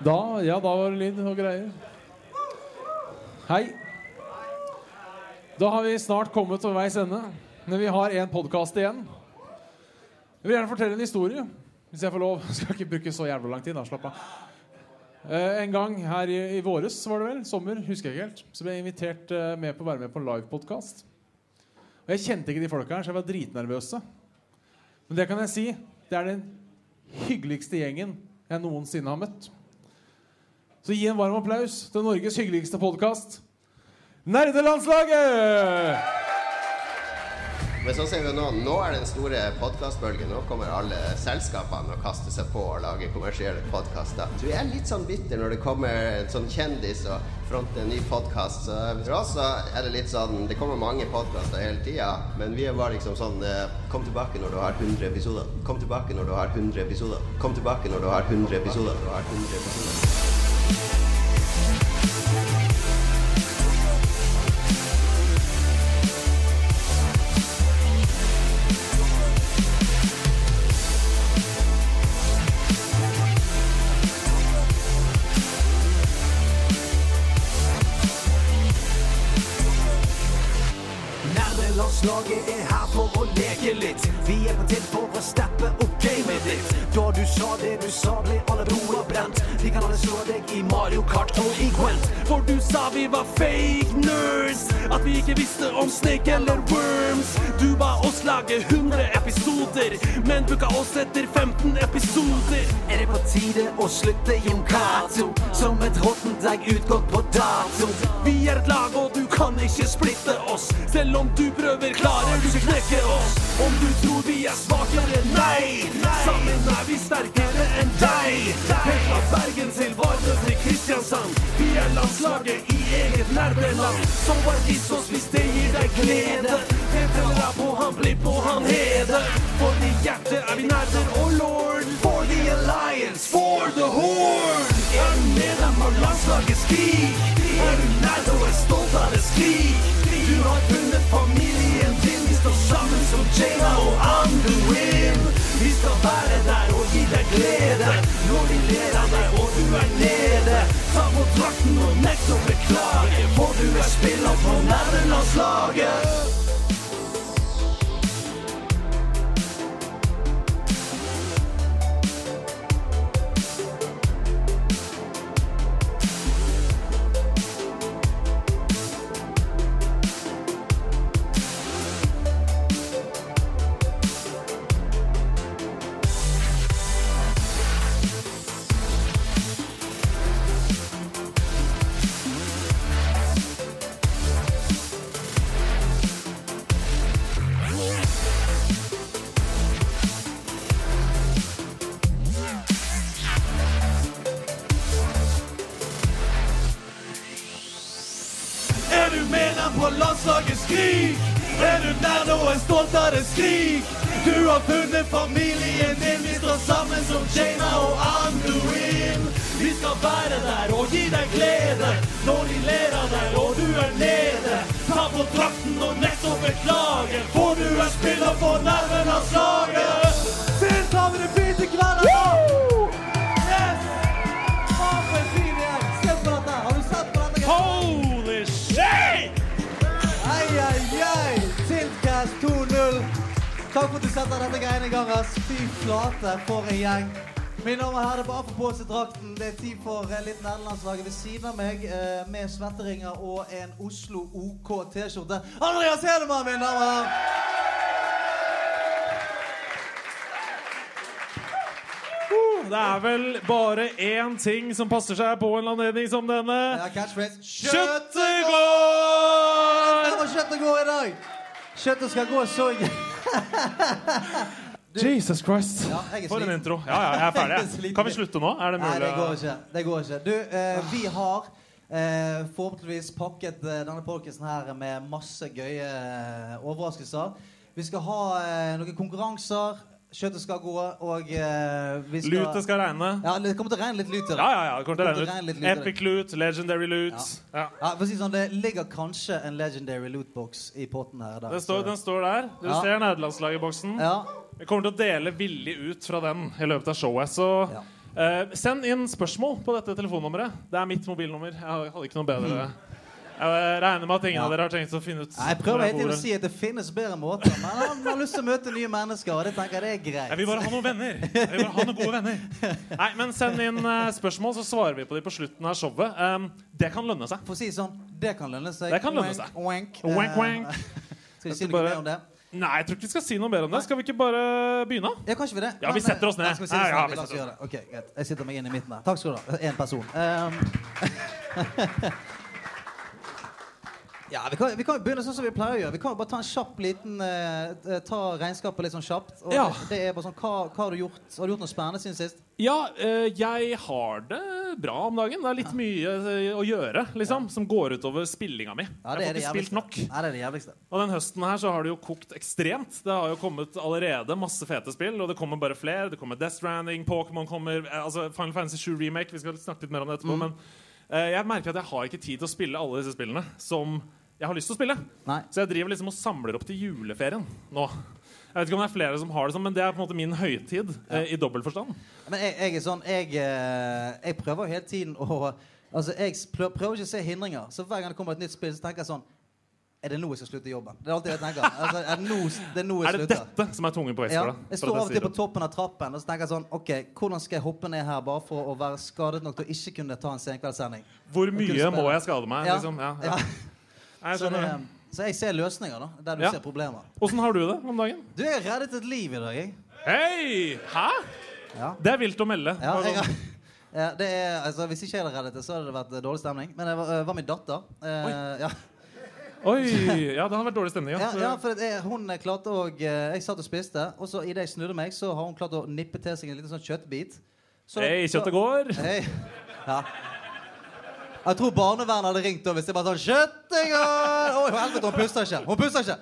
Da, ja, da var det lyd og greier. Hei. Da har vi snart kommet til veis ende. Men vi har én podkast igjen. Jeg vil gjerne fortelle en historie. Hvis jeg får lov. Jeg skal ikke bruke så jævla lang tid. da, slapp av. Eh, en gang her i, i våres, var det vel, sommer, husker jeg ikke helt, så ble jeg invitert eh, med på å være med på livepodkast. Og jeg kjente ikke de folka her, så jeg var dritnervøse. Men det kan jeg si, det er den hyggeligste gjengen jeg noensinne har møtt. Så gi en varm applaus til Norges hyggeligste podkast, Nerdelandslaget! Men så ser vi nå, nå er den store podkastbølgen. Nå kommer alle selskapene og kaster seg på og lager kommersielle podkaster. Du er litt sånn bitter når det kommer en sånn kjendis og fronter en ny podkast. Så for oss så er det litt sånn Det kommer mange podkaster hele tida, men vi er bare liksom sånn eh, Kom tilbake når du har 100 episoder. Kom tilbake når du har 100 episoder. Kom tilbake når du har 100 episoder. Når du har 100 episoder. Booka oss etter 15 episoder. Er det på tide å slutte, Jon Cato? Som et råttent utgått på dato. Vi er et lag, og du kan ikke splitte oss. Selv om du prøver, klarer du ikke knekke oss. Om du tror vi er svakere, nei. Sammen er vi sterkere enn deg. Helt fra Bergen til Vardø til Kristiansand. Vi er landslaget i eget nerdeland. Så bare vis oss hvis det gir deg glede. Skrik. Du har funnet familien din. Vi står sammen som Jana og Anduin. Vi skal være der og gi deg glede når de ler av deg og du er nede. Ta på drakten og nekt å beklage, for du er spiller på nerdelandslaget. Eh, nederlandslaget ved siden av meg eh, med svetteringer og en Oslo OK T-skjorte. Andreas Hedemann, mine damer! Det er vel bare én ting som passer seg på en anledning som denne. Ja, catchphrase. Kjøttet går! Det var kjøttet går i dag! Kjøttet skal gå så Jesus Christ. Ja, For en intro. Ja, ja, jeg er er ferdig. jeg. Kan vi slutte nå? Er det mulig? Nei, det går ikke. Det går ikke. Du, eh, vi har eh, forhåpentligvis pakket eh, denne podcasten her med masse gøye eh, overraskelser. Vi skal ha eh, noen konkurranser. Kjøttet skal gå, og eh, vi skal Lutet skal regne. Ja, det kommer til å regne litt luter. Ja, ja, ja. Det kommer til å Det regne litt. Epic loot, legendary loot. Ja. Ja, for å si sånn, Det ligger kanskje en legendary lootbox i potten her. Der, Den står, den står der. Du Ja. ser nederlandslaget-boksen. Ja. Vi kommer til å dele villig ut fra den i løpet av showet. Så Ja. Eh, send inn spørsmål på dette telefonnummeret. Det er mitt mobilnummer. Jeg hadde ikke noe bedre. Jeg regner med at ingen Ja. av dere har tenkt å finne ut Nei, Jeg prøver hele tiden å si at det finnes bedre måter, men han har lyst til å møte nye mennesker, og det tenker jeg det er greit. Jeg vil bare ha noen venner. Jeg vil bare ha noen gode venner. Nei, men Send inn eh, spørsmål, så svarer vi på dem på slutten av showet. Um, det kan lønne seg. For å si sånn, det kan lønne seg. Det kan lønne seg. Wank. Wank, Eh, wank. Skal vi si noe mer om det? Nei, jeg tror ikke vi skal si noe mer om det. Skal vi ikke bare begynne? Ja, kanskje vi det? Ja, vi setter oss ned. Nei, det Ja, vi setter oss ned. Ok, greit. Jeg sitter meg inn i midten her. Takk skal du ha. Én person. Um, ja, vi kan, vi kan begynne sånn som vi pleier å gjøre. Vi kan bare ta en kjapp liten eh, Ta regnskapet litt sånn kjapt. Og Ja. det, er bare sånn, hva, hva har du gjort? Har du gjort noe spennende siden sist? Ja, eh, jeg har det bra om dagen. Det er litt mye eh, å gjøre, liksom, som går utover spillinga mi. Ja, jeg får ikke spilt nok. Nei, det er det jævligste. Og den høsten her så har det jo kokt ekstremt. Det har jo kommet allerede masse fete spill, og det kommer bare flere. Det kommer Death Stranding, Pokémon kommer eh, altså Final Fantasy 7 Remake. Vi skal snakke litt mer om det etterpå. Men eh, jeg merker at jeg har ikke tid til å spille alle disse spillene som jeg har lyst til å spille. Nei. Så jeg driver liksom og samler opp til juleferien nå. Jeg vet ikke om det er flere som har det sånn, men det er på en måte min høytid eh, i dobbelt forstand. Men jeg, jeg er sånn Jeg, eh, jeg prøver hele tiden å Altså, jeg prøver, ikke å se hindringer. Så hver gang det kommer et nytt spill, så tenker jeg sånn Er det nå jeg skal slutte jobben? Det er alltid jeg tenker. Altså, er, det nå, det er nå jeg Er det slutter. dette som er tungen på Ja, vektskåla? jeg står av og til på toppen av trappen og så tenker jeg sånn OK, hvordan skal jeg hoppe ned her bare for å være skadet nok til å ikke kunne ta en senkveldssending? Hvor mye må jeg skade meg? Ja. Liksom? Ja, Ja. Nei, jeg Så, det, så jeg ser løsninger, da, der du Ja. ser problemer. Åssen har du det om dagen? Du, er reddet et liv i dag, jeg. Hei! Hæ? Ja. Det er vilt å melde. Ja, jeg det er, altså, hvis ikke jeg hadde reddet det, så hadde det vært eh, dårlig stemning. Men det var, eh, var min datter. Oi. ja. Oi! Ja, det har vært dårlig stemning. Ja, Ja. ja, for er- hun klarte å Jeg satt og spiste, og så idet jeg snudde meg, så har hun klart å nippe til seg en liten sånn kjøttbit. Så- Hei, kjøttet går. Hei. Ja. Jeg tror barnevernet hadde ringt hvis det bare sånn Kjøttet Å, helvete, hun puster ikke. Hun puster ikke.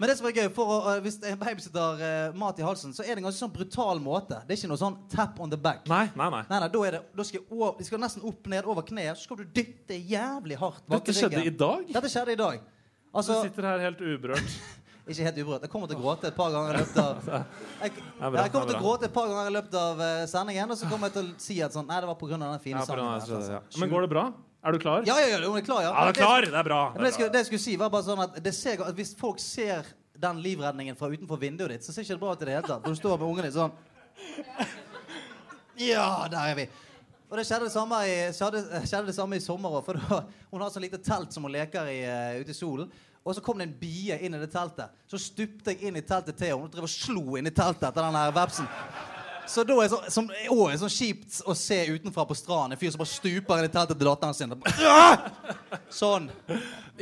Men det som er gøy, å, eh, hvis en babysitter uh, mat i halsen, så er det en ganske sånn brutal måte. Det er ikke noe sånn tap on the back. Nei, nei, nei. Nei, nei, da det, da skal, jeg over, de skal nesten opp ned over kneet, så skal du dytte jævlig hardt bak Dette skjedde i dag? Dette skjedde i dag. Du Altså, sitter her helt uberørt. ikke helt uberørt. Jeg kommer til å gråte et par ganger i løpet av Jeg, jeg kommer er til å gråte et par ganger i løpet av eh, sendingen, og så kommer jeg til å si at sånn Nei, det var pga. den fine Ja, sangen. altså. ja. Men går det bra? Er du klar? Ja, ja, ja, hun er klar, ja. Ja, du er klar! Det er bra. Men det, jeg skulle, det jeg skulle si, var bare sånn at, det ser, at hvis folk ser den livredningen fra utenfor vinduet ditt, så ser ikke det bra ut i det hele tatt. Når du står med ungen din sånn Ja, der er vi. Og det skjedde det samme i, skjedde, skjedde det samme i sommer òg. For da, hun har sånn lite telt som hun leker i uh, ute i solen. Og så kom det en bie inn i det teltet. Så stupte jeg inn i teltet til henne. Hun drev og slo inn i teltet etter den her vepsen. Så da er så, som å, er sånn kjipt å se utenfra på stranden. En fyr som bare stuper inn i teltet til datteren sin. Ah! Sånn.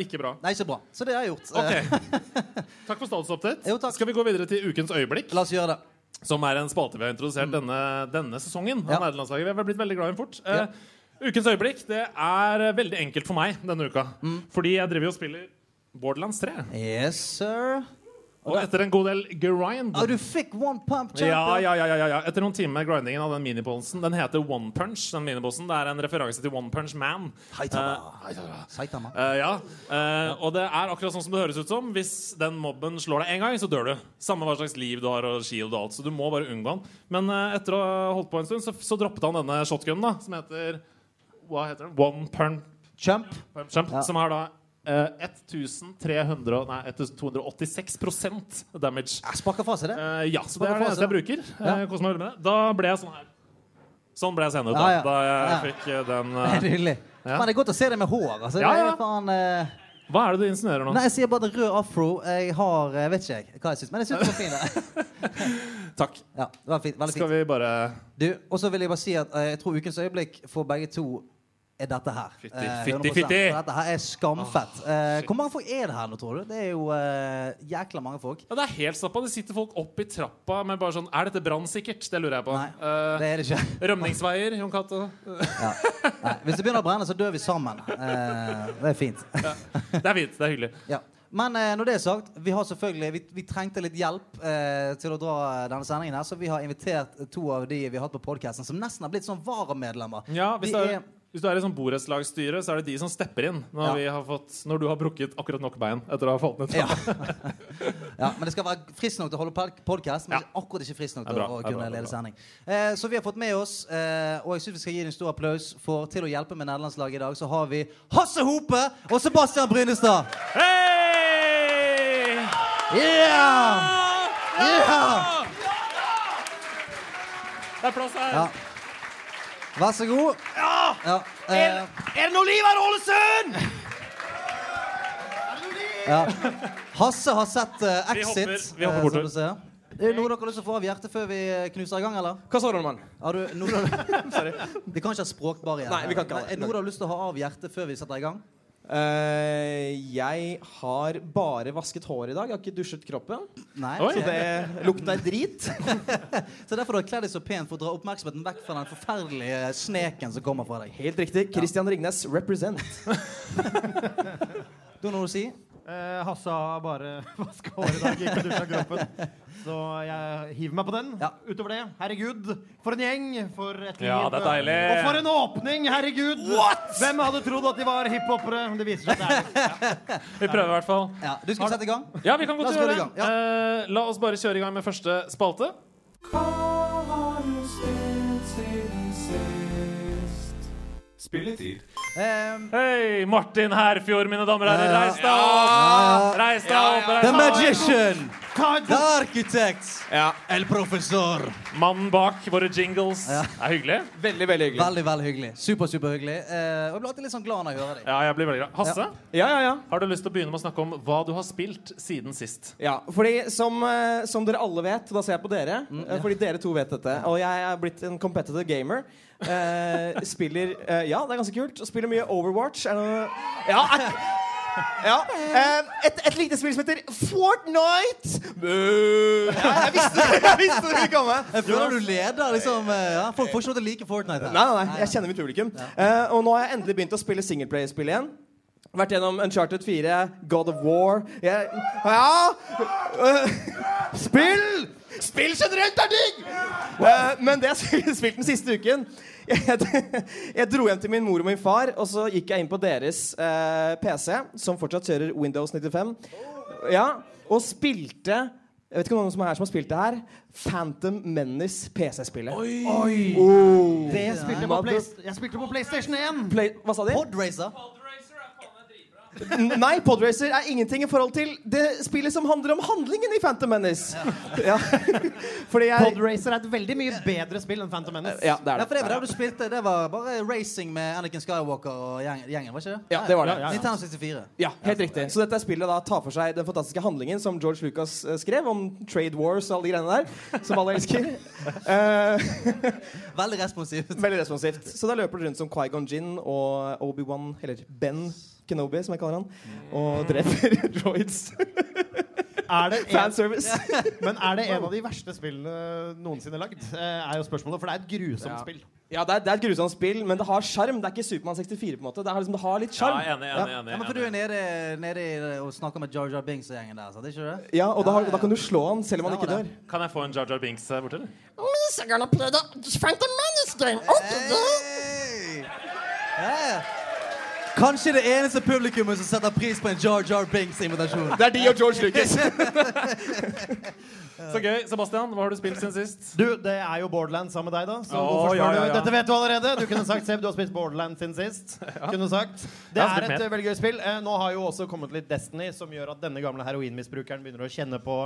Ikke bra. Nei, ikke bra. Så det har jeg gjort. Ok. Eh, Takk for statusupdate. Skal vi gå videre til ukens øyeblikk? La oss gjøre det. Som er en spalte vi har introdusert denne, denne sesongen. Ja. Nederlandslaget. Vi har blitt veldig glad i den fort. Ja. Uh, ukens øyeblikk det er veldig enkelt for meg denne uka. Mm. Fordi jeg driver og spiller Borderlands 3. Yes, sir. Og etter en god del grind Ah, du fikk one pump ja, ja, ja, ja, ja. Etter noen timer med grindingen av den minibossen Den heter One Punch. Den minibossen Det er en referanse til One Punch Man. Eh, Saitama. Eh, ja, eh, og det er akkurat sånn som det høres ut som. Hvis den mobben slår deg én gang, så dør du. Samme hva slags liv du har og shield og alt. Så du må bare unngå den. Men etter å ha holdt på en stund, så, så droppet han denne shotgunen, da, som heter Hva heter den? One Punch. Ja. Som er da eh, 1300 Nei, 1286 damage. Jeg sparker fra seg det. Uh, ja, så det er det eneste jeg bruker. Eh, Ja. Uh, med. Da ble jeg sånn her. Sånn ble jeg seende ut da, Ja, ja. da jeg fikk den Det nydelig. Ja. Det er godt å se det med hår. Altså, Ja, det ja. eh, Hva er det du insinuerer nå? Nei, jeg sier bare det rød afro. Jeg har Jeg vet ikke hva jeg syns, men jeg syns den var fin. det. Takk. Ja, det var fint. Veldig Skal vi bare Du, og så vil jeg bare si at jeg tror ukens øyeblikk for begge to er dette her. Fytti, Eh, fytti, 100%. fytti. Dette her er skamfett. Eh, hvor mange folk er det her nå, tror du? Det er jo eh, jækla mange folk. Ja, Det er helt stappa. Det sitter folk opp i trappa med bare sånn Er dette brannsikkert? Det lurer jeg på. Nei, Eh, det er det ikke. rømningsveier, Jon Cato. Ja. Hvis det begynner å brenne, så dør vi sammen. Eh, det er fint. Det er fint. Det er hyggelig. Ja. Men eh, når det er sagt, vi har selvfølgelig Vi, vi trengte litt hjelp eh, til å dra denne sendingen her, så vi har invitert to av de vi har hatt på podkasten, som nesten har blitt sånn varamedlemmer. Ja, hvis vi det er- er Hvis du er i sånn borettslagsstyre, så er det de som stepper inn når, Ja. vi har fått, når du har brukket akkurat nok bein etter å ha falt ned. Ja. ja, Men det skal være frisk nok til å holde podkast, men Ja. akkurat ikke frisk nok til bra, å kunne bra, lede sending. Eh, så vi har fått med oss, eh, og jeg syns vi skal gi en stor applaus, for til å hjelpe med nederlandslaget i dag, så har vi Hasse Hope og Sebastian Brynestad. Hei! Yeah! Yeah! Det er plass her. Vær så god. Ja. ja. Er det noe liv her, Ålesund? ja. Hasse har sett eh, Vi Exit. hopper- vi hopper eh, bortover. som. Er det noe dere har lyst til å få av hjertet før vi eh, knuser i gang, eller? Hva sa du, mann? Har du noe Sorry. Vi kan ikke ha språkbarriere. Nei, vi kan ikke ha det. Er det noe du har lyst til å ha av hjertet før vi setter i gang? Eh, jeg har bare vasket håret i dag. Jeg har ikke dusjet kroppen. Nei. Oi. Så det lukter drit. Så derfor du har kledd deg så pent for å dra oppmerksomheten vekk fra den forferdelige sneken som kommer fra deg. Helt riktig. Christian Ringnes represent. Du har noe å si? Eh, Hasse har bare vaska håret i dag, ikke dusja kroppen. Så jeg hiver meg på den. Ja. Utover det, herregud, for en gjeng, for et liv. Ja, det er deilig. Og for en åpning, herregud! Hvem hadde trodd at de var hiphopere? Det viser seg at det er Vi prøver i hvert fall. Ja, Du skal sette i gang? Ja, vi kan godt gjøre det. ja. Eh, la oss bare kjøre i gang med første spalte. Spilletid. Um, Hei, Martin Herfjord, mine damer og herrer. Reis deg opp! Reis deg opp! the magician! The architect! Ja. El professor! Mannen bak våre jingles. Ja. Det er hyggelig. Veldig, veldig hyggelig. Veldig, veldig hyggelig. Super, superhyggelig. Uh, og jeg blir alltid litt sånn glad når jeg hører deg. Ja, jeg blir veldig glad. Hasse, Ja, ja, ja. har du lyst til å begynne med å snakke om hva du har spilt siden sist? ja fordi som, eh, som dere alle vet, da ser jeg på dere, eh, fordi dere to vet dette, og jeg er blitt en competitive gamer. Eh, spiller uh, Ja, det er ganske kult. Og spiller mye Overwatch. Er noe Ja! Ja. Uh, et, et lite spill som heter Fortnite. Ja, jeg visste jeg visste det ville komme. Føler du leder liksom ja, Folk får ikke lov til å like Fortnite. Nei, nei, nei, jeg kjenner mitt publikum. Og nå har jeg endelig begynt å spille singleplayer-spill igjen. Vært gjennom Uncharted 4, God of War jeg, Ja! spill! Spill generelt er digg! Uh, men det jeg har spilt den siste uken jeg, dro hjem til min mor og min far, og så gikk jeg inn på deres eh, PC, som fortsatt kjører Windows 95, ja, og spilte jeg vet ikke om noen som er her som har spilt det her. Phantom Menace PC-spillet. Oi! Det spilte jeg, på jeg spilte på PlayStation 1. Play, hva sa de? Podracer. Nei, Podracer er ingenting i forhold til det spillet som handler om handlingen i Phantom Menace. Ja. Jeg Podracer er et veldig mye bedre spill enn Phantom Menace. Ja, det Ja, er for det var det. det du spilte. Det var bare racing med Anakin Skywalker og gjeng- gjengen, var ikke det? Ja, det var det. Ja, ja. Nintendo 64. Ja, helt riktig. Så dette spillet da tar for seg den fantastiske handlingen som George Lucas eh, skrev om trade wars og alle de greiene der, som alle elsker. Eh, Veldig responsivt. veldig responsivt. Så da løper du rundt som Quaigon Gin og Obi-Wan, eller Ben Kenobi, som jeg kaller han, og dreper droids. Er det en, Fanservice. men er det en av de verste spillene noensinne lagd? Eh, er jo spørsmålet, For det er et grusomt Ja. spill. Ja, det er, det er et grusomt spill, men det har sjarm. Det er ikke Supermann 64, på en måte. Det har, liksom, det har litt Ja, sjarm. enig, enig, enig. Ja, men for du er nede, nede og snakker med Jar Jar Binks og gjengen der, er Ikke det? Ja, og da, har- Ja, ja, ja. da kan du slå han selv om han ikke dør. Kan jeg få en Jar Jar Binks her borte, eller? Hey! Ja. Kanskje det eneste publikummet som setter pris på en Jar Jar Binks-invitasjon. Det er de og George Lucas. Så gøy. Sebastian, hva har du spilt siden sist? Du, det er jo Borderlands sammen med deg, da. Så oh, hvorfor spør ja, ja, du? Dette vet du allerede. Du kunne sagt Seb, du har spilt Borderlands siden sist. Kunne sagt. Det er et veldig gøy spill. Eh, nå har jo også kommet litt Destiny, som gjør at denne gamle heroinmisbrukeren begynner å kjenne på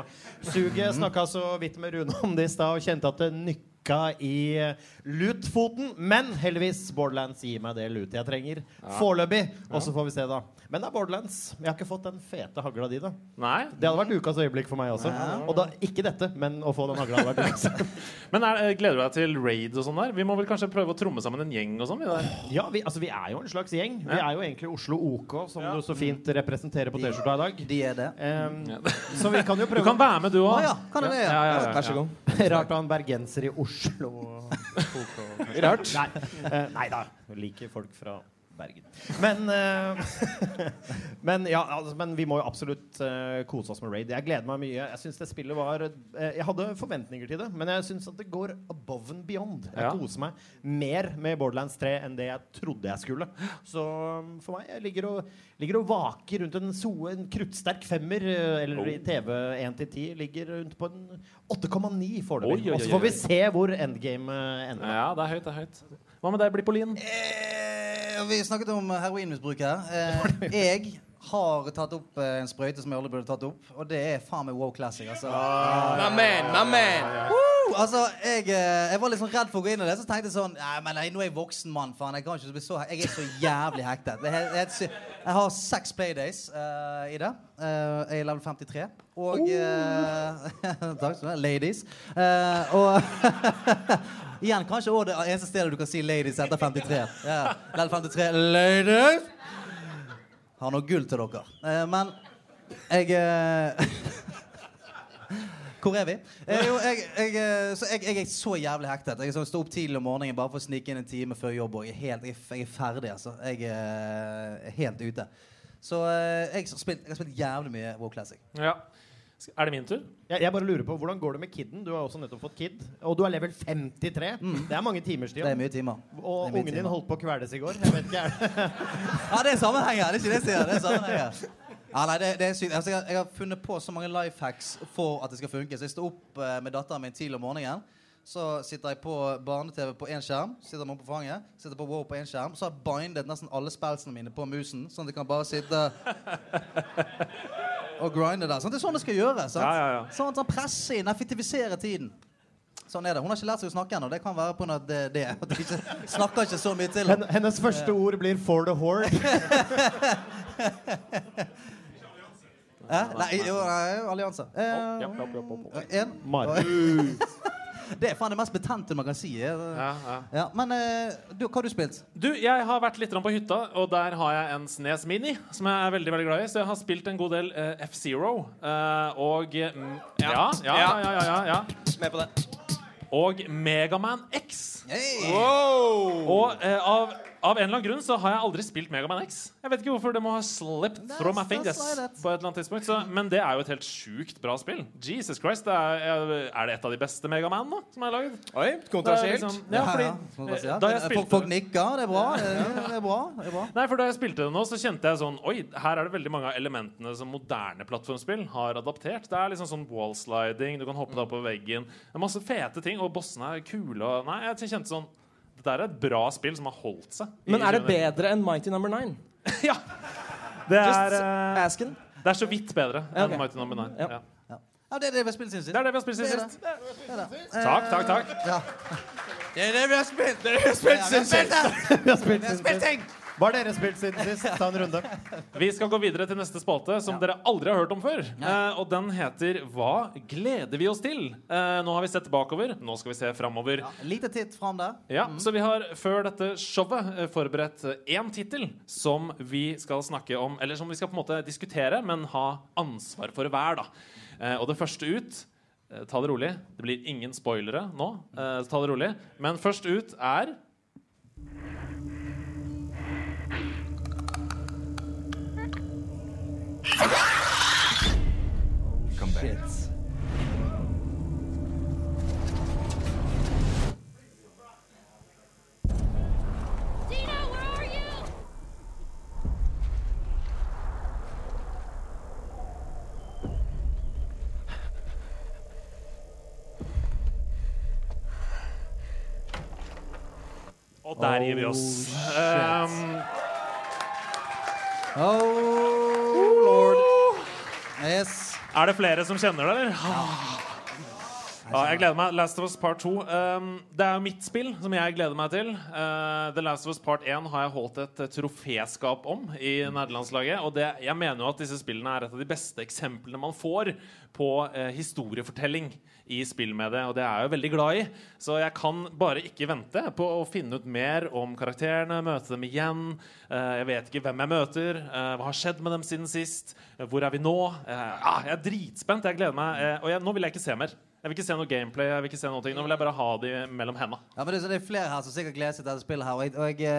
suget. Snakka så vidt med Rune om det i stad og kjente at det nykka i eh, lutfoten. Men heldigvis, Borderlands gir meg det lutet jeg trenger. Foreløpig. Og så får vi se, da. Men det er Borderlands. Jeg har ikke fått den fete hagla di, da. Nei? Det hadde vært ukas øyeblikk for meg også. Og da ikke dette, men å få den hagla hadde vært. Men er, eh, gleder du deg til raid og sånn der? Vi må vel kanskje prøve å tromme sammen en gjeng og sånn? Ja, vi, altså, vi er jo en slags gjeng. Vi er jo egentlig Oslo OK, som du så fint representerer på T-skjorta i dag. De er det. Em, så vi kan jo Du kan være med, du òg. Ah, ja, kan det det? Ja, Ja. ja, ja, Vær så god. Rart å ha en bergenser i Oslo. Rart. Nei, Uh, nei da. Jeg liker folk fra Bergen. Men, uh, men, ja, altså, men vi må jo absolutt uh, kose oss med Raid. Jeg gleder meg mye. Jeg synes det spillet var uh, Jeg hadde forventninger til det, men jeg syns at det går above and beyond. Jeg Ja. koser meg mer med Borderlands 3 enn det jeg trodde jeg skulle. Så um, for meg jeg ligger og, ligger og vaker rundt en, so, en kruttsterk femmer, eller i TV 1 til 10, ligger rundt på en 8,9 Oi, oi, foreløpig. Og så får vi se hvor endgame ender. Ja, det er høyt. det er høyt Hva med deg, Blippolin? Eh, vi snakket om heroinmisbruk her. Eh, jeg har tatt opp eh, en sprøyte som jeg aldri burde tatt opp, og det er faen meg wow classic. Altså. My man, man. Woo! altså jeg, eh, jeg var litt sånn redd for å gå inn i det, så tenkte jeg sånn Nei, men nei, nå er jeg voksen mann, faen. Jeg kan ikke bli så Jeg er så jævlig hektet. Jeg, jeg, jeg har seks playdays uh, i det. Uh, jeg er level 53. Og uh, Takk skal du ha. Ladies. Og Igjen, kanskje også det eneste stedet du kan si ladies etter 53. Yeah. level 53. Ladies! Har noe gull til dere. Eh, men jeg eh, Hvor er vi? Eh, jo, jeg, jeg, så jeg, jeg er så jævlig hektet. Jeg står opp tidlig om morgenen bare for å snike inn en time før jobb. Og jeg er, helt, jeg, er er ferdig, altså. Jeg er helt ute. Så jeg, har spilt, jeg har spilt jævlig mye WoW Classic. Ja. Er det min tur? Jeg, jeg bare lurer på, Hvordan går det med kiden? Du har også nettopp fått kid. Og du er level 53. Det er mange timer, Det er mye timer. Og er mye ungen din holdt på å kveles i går. Jeg vet ikke, er det Ja, det er sammenheng her. Det er ikke det jeg sier. Det er. Ja, nei, det, det er sykt. Altså, jeg, har- jeg har funnet på så mange life hacks for at det skal funke. Så jeg står opp eh, med datteren min tidlig om morgenen. Så sitter jeg på barne-TV på én skjerm. Sitter man på fanget Sitter på WoW på én skjerm. Så har jeg bindet nesten alle spelsene mine på musen, sånn at jeg kan bare sitte og grinde der. Sånn, det er sånn det skal gjøres. Sant? Ja, ja, ja. Sånn at han presser inn, effektiviserer tiden. Sånn er det. Hun har ikke lært seg å snakke ennå. Det kan være pga. det. det at de ikke, snakker ikke så mye til henne. Hennes første ord blir 'for the horde'. Hæ? Nei, jo, nei, allianse. Eh, ja. En. Mari. Det er faen det mest betente man kan si. eh. Ja, ja. Ja, men eh, du, hva har du spilt? Du, jeg har vært litt på hytta, og der har jeg en Snes Mini som jeg er veldig veldig glad i. Så jeg har spilt en god del uh, F-Zero. Uh, og mm, ja, ja, ja, ja, ja, ja. Med på det. Og Megaman X. Hey! Wow! Og uh, av, av en eller annen grunn så har jeg aldri spilt Megaman X. Jeg vet ikke hvorfor det må ha slipped That's- from my fingers på et eller annet tidspunkt. Så, men det er jo et helt sjukt bra spill. Jesus Christ, det er, er det et av de beste Megaman nå, som er lagd? Oi, kontrasielt kontroversielt. liksom- ja, fordi, ja, ja. da jeg Folk, spilte folk nikker. Det er bra. Det er, det er bra. Det er bra. Nei, for Da jeg spilte det nå, så kjente jeg sånn Oi, her er det veldig mange av elementene som moderne plattformspill har adaptert. Det er liksom sånn wallsliding, du kan hoppe deg opp på veggen. Det er masse fete ting, og bossene er kule. Og, nei, jeg kjente sånn Dette er et bra spill som har holdt seg. Men er det bedre enn Mighty Number Nine? ja. Det er, Just eh, det er så vidt bedre enn okay. Mighty Number 9. Ja. Ja. Ja. ja, det er det vi har spilt siden sist. Det er det vi har spilt siden sist. det. Det er det. Takk, takk, takk. Ja. Det er det vi har spilt. Det er det siden sist. Vi har spilt ting. Hva har dere spilt siden sist? Ta en runde. Vi skal gå videre til neste spalte, som dere aldri har hørt om før. Eh, og den heter Hva gleder vi oss til? Eh, nå har vi sett bakover, nå skal vi se framover. Ja, lite titt fram der. Ja, Så vi har før dette showet eh, forberedt én tittel som vi skal snakke om, eller som vi skal på en måte diskutere, men ha ansvar for hver. da. Eh, og det første ut eh, Ta det rolig. Det blir ingen spoilere nå. eh, ta det rolig. Men først ut er Dina, where are you? Og der gir vi oss. Um, Oh lord. Yes. Er det flere som kjenner det, eller? Ja, jeg gleder meg. Last of Us Part 2. Um, det er jo mitt spill som jeg gleder meg til. Uh, The Last of Us Part 1 har jeg holdt et troféskap om i nederlandslaget. Og det, jeg mener jo at disse spillene er et av de beste eksemplene man får på uh, historiefortelling i spillmediet, og det er jeg jo veldig glad i. Så jeg kan bare ikke vente på å finne ut mer om karakterene, møte dem igjen. Uh, jeg vet ikke hvem jeg møter, hva har skjedd med dem siden sist, hvor er vi nå? Ah, jeg er dritspent, jeg gleder meg. Og jeg, nå vil jeg ikke se mer. Jeg vil ikke se noe gameplay. jeg vil ikke se noe ting. Nå vil jeg bare ha de mellom hendene. Ja, men det, er er flere her som sikkert gleder seg til dette spillet her. Og jeg, og jeg,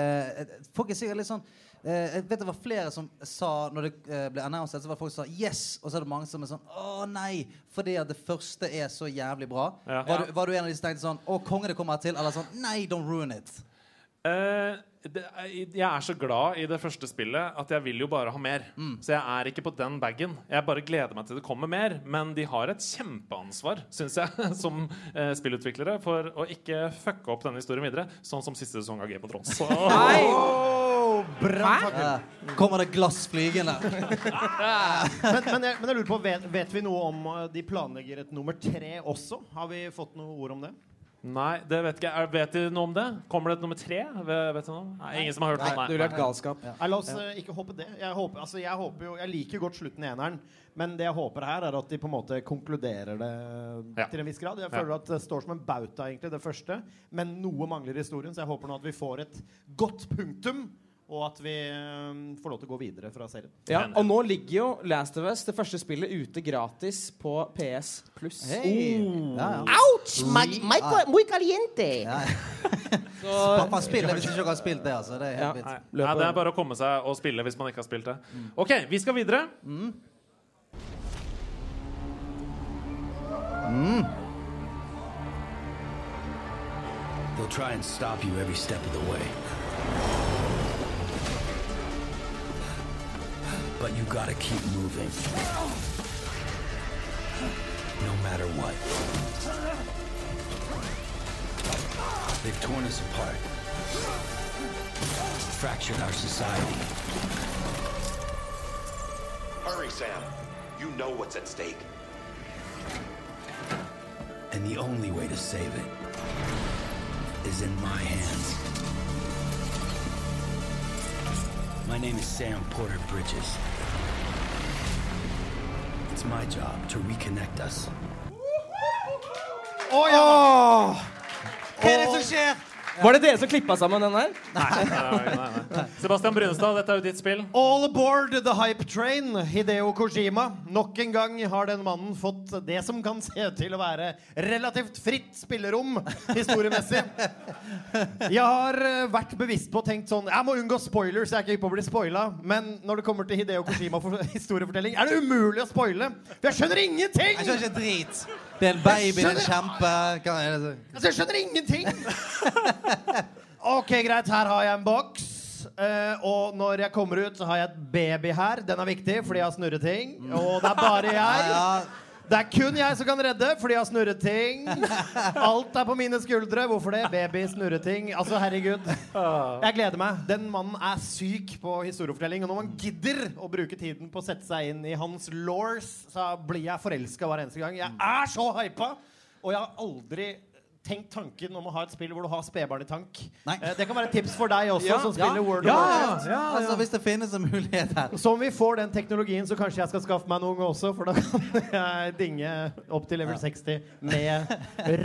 eh, folk er sikkert litt sånn eh, Jeg vet det var flere som sa Når det eh, ble annonset, så var det folk som sa yes, og så er det mange som er sånn å nei, fordi at det første er så jævlig bra. Ja. Var, du, var du en av de som tenkte sånn å konge, det kommer til? Eller sånn nei, don't ruin it. Eh, det, jeg er så glad i det første spillet at jeg vil jo bare ha mer. Så jeg er ikke på den bagen. Jeg bare gleder meg til det kommer mer. Men de har et kjempeansvar, syns jeg, som eh, spillutviklere, for å ikke fucke opp denne historien videre. Sånn som siste sesong av Game of Thrones. Så, Ja. Kommer det glass flygende? Men, men, jeg, men jeg lurer på, vet, vet vi noe om uh, de planlegger et nummer tre også? Har vi fått noe ord om det? Nei, det vet ikke jeg. Er- Vet de noe om det? Kommer det et nummer tre? Vet, vet du noe? Nei, ingen som har hørt Nei, noe? det ville vært galskap. Nei, la oss uh, ikke håpe det. Jeg, håper, altså, jeg, håper jo, jeg liker godt slutten i eneren, men det jeg håper her, er at de på en måte konkluderer det Ja. til en viss grad. Jeg Ja. føler at det står som en bauta, egentlig, det første, men noe mangler i historien, så jeg håper nå at vi får et godt punktum, og at vi um, får lov til å gå videre fra serien. Ja, og nå ligger jo Last of Us, det første spillet, ute gratis på PS pluss. Hey. Oh. Ja, ja. Ouch! Muy caliente! Ja. Så Pappa spiller hvis du ikke har spilt det. altså Det er Ja. helt Nei. Nei, det er bare å komme seg og spille hvis man ikke har spilt det. OK, vi skal videre. They'll try and stop you every step of the way. But you gotta keep moving. No matter what. They've torn us apart. Fractured our society. Hurry, Sam. You know what's at stake. And the only way to save it is in my hands. My name is Sam Porter Bridges. It's my job to reconnect us. Å ja! Hva er det som skjer? Var det dere som klippa sammen den her? Nei, nei, nei. Sebastian Brunestad, dette er jo ditt spill. All aboard the hype train, Hideo Kojima. Nok en gang har den mannen fått det som kan se ut til å være relativt fritt spillerom historiemessig. Jeg har eh, vært bevisst på og tenkt sånn Jeg må unngå spoilers, jeg er ikke hypp på å bli spoila. Men når det kommer til Hideo Kojima for historiefortelling, er det umulig å spoile. For jeg skjønner ingenting! Jeg skjønner ikke drit. Det er en baby, det er en kjempe Hva er det? Altså, jeg skjønner ingenting! OK, greit. Her har jeg en boks. Uh, og når jeg kommer ut, så har jeg et baby her. Den er viktig, fordi jeg har snurreting. Og det er bare jeg. Ja, Det er kun jeg som kan redde, fordi jeg har snurreting. Alt er på mine skuldre. Hvorfor det? Baby, snurreting. Altså, herregud. Jeg gleder meg. Den mannen er syk på historiefortelling. Og når man gidder å bruke tiden på å sette seg inn i hans laws, så blir jeg forelska hver eneste gang. Jeg er så hypa! Og jeg har aldri tenkt tanken om å ha et spill hvor du har spedbarn i tank. Eh, det kan være et tips for deg også, Ja. som spiller Ja. World ja, of Ja, Altså, hvis det finnes en mulighet her. Så om vi får den teknologien, så kanskje jeg skal skaffe meg noen også, for da kan jeg dinge opp til level 60 med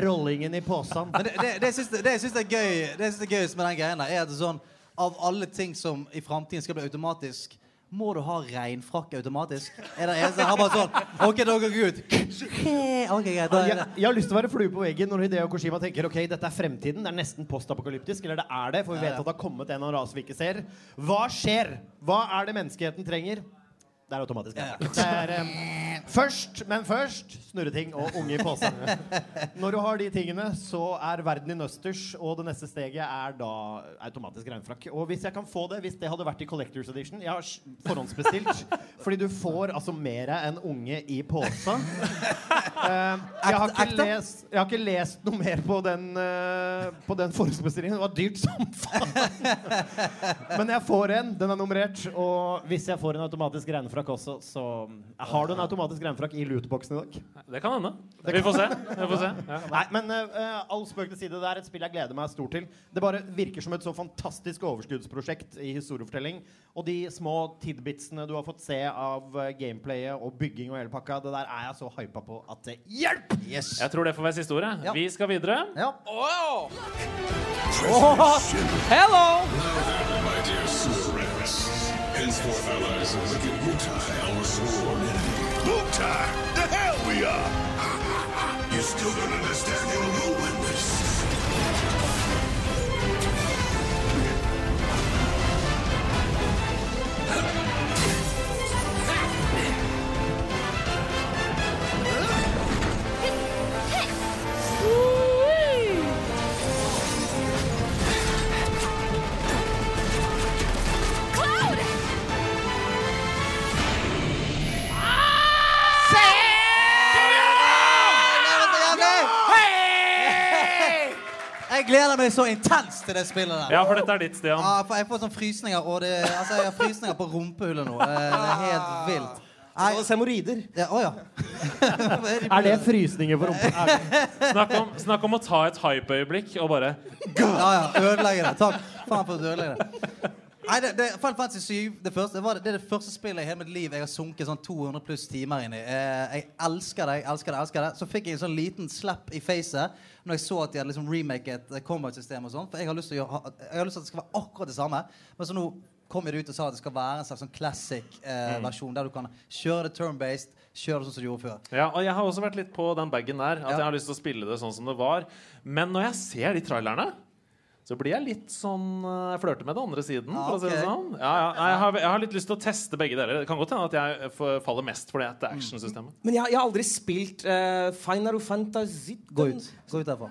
rollingen i posen. Det, det, det, syns, det syns er gøy Det syns er gøyest med den der, er at sånn Av alle ting som i framtiden skal bli automatisk må du ha regnfrakk automatisk? Er det en som har bare sånn OK, da går jeg ut. OK, greit. Da er Jeg, jeg har lyst til å være flue på veggen når Hideo Koshima tenker ok, dette er fremtiden. Det er nesten postapokalyptisk. Eller det er det, for vi vet at det har kommet en eller annen rase vi ikke ser. Hva skjer? Hva er det menneskeheten trenger? Det er automatisk. Ja, ja. Det er, um, først, men først snurreting og unge i posen. Når du har de tingene, så er verden i nøsters, og det neste steget er da automatisk regnfrakk. Og hvis jeg kan få det, hvis det hadde vært i Collectors Edition Jeg har forhåndsbestilt, fordi du får altså mer enn unge i posa. Eh, jeg, har ikke lest, jeg har ikke lest noe mer på den, uh, på den forhåndsbestillingen. Det var dyrt som faen. Men jeg får en. Den er nummerert. Og hvis jeg får en automatisk regnfrakk også, så Har du en automatisk regnfrakk i lootboxen i dag? Det kan hende. Vi får se. Vi får se. Ja. Nei, men uh, all spøk til side. Det er et spill jeg gleder meg stort til. Det bare virker som et så fantastisk overskuddsprosjekt i historiefortelling. Og de små tidbitsene du har fått se av eh, gameplayet og bygging og hele pakka, det der er jeg så hypa på at det hjelper! Yes. Jeg tror det får være siste ordet. Ja. Vi skal videre. Ja. Hello! My dear Superrats, henceforth allies of wicked Mutai, our sworn enemy. Mutai? The hell we are! You still don't understand your ruin. Cloud! Jeg gleder meg så intenst til det spillet der. Ja, for dette er ditt, Stian. Ja, for jeg får sånn frysninger, og det, altså, jeg har frysninger på rumpehullet nå. Eh, Det er helt vilt. Nei, hemoroider. ja, å ja. Er det frysninger på rumpa? Snakk om, snakk om å ta et hype-øyeblikk og bare Ja, ja. Ødelegge det. Takk faen for at du ødelegger det. Nei, det, det, Final Fantasy 7 det, første, det, var det, det er det første spillet i hele mitt liv jeg har sunket sånn 200 pluss timer inn i. Eh, jeg elsker det, jeg elsker det, elsker det. Så fikk jeg en sånn liten slapp i facet når jeg så at de hadde liksom remaket eh, combat-system og sånn. For jeg har lyst til å gjøre, jeg har lyst til at det skal være akkurat det samme. Men så nå kom de ut og sa at det skal være en slags sånn classic-versjon der du kan kjøre det turn-based, kjøre det sånn som du gjorde før. Ja, og jeg har også vært litt på den bagen der. At Ja. jeg har lyst til å spille det sånn som det var. Men når jeg ser de trailerne, så blir jeg litt sånn Jeg Flørter med den andre siden, Ja, for å si det sånn. Ja, ja. Jeg, har, jeg har litt lyst til å teste begge deler. Det kan godt hende at jeg eh, faller mest for det etter actionsystemet. Men jeg, jeg har aldri spilt uh, Final Fantasy Gå ut. Gå ut derfra.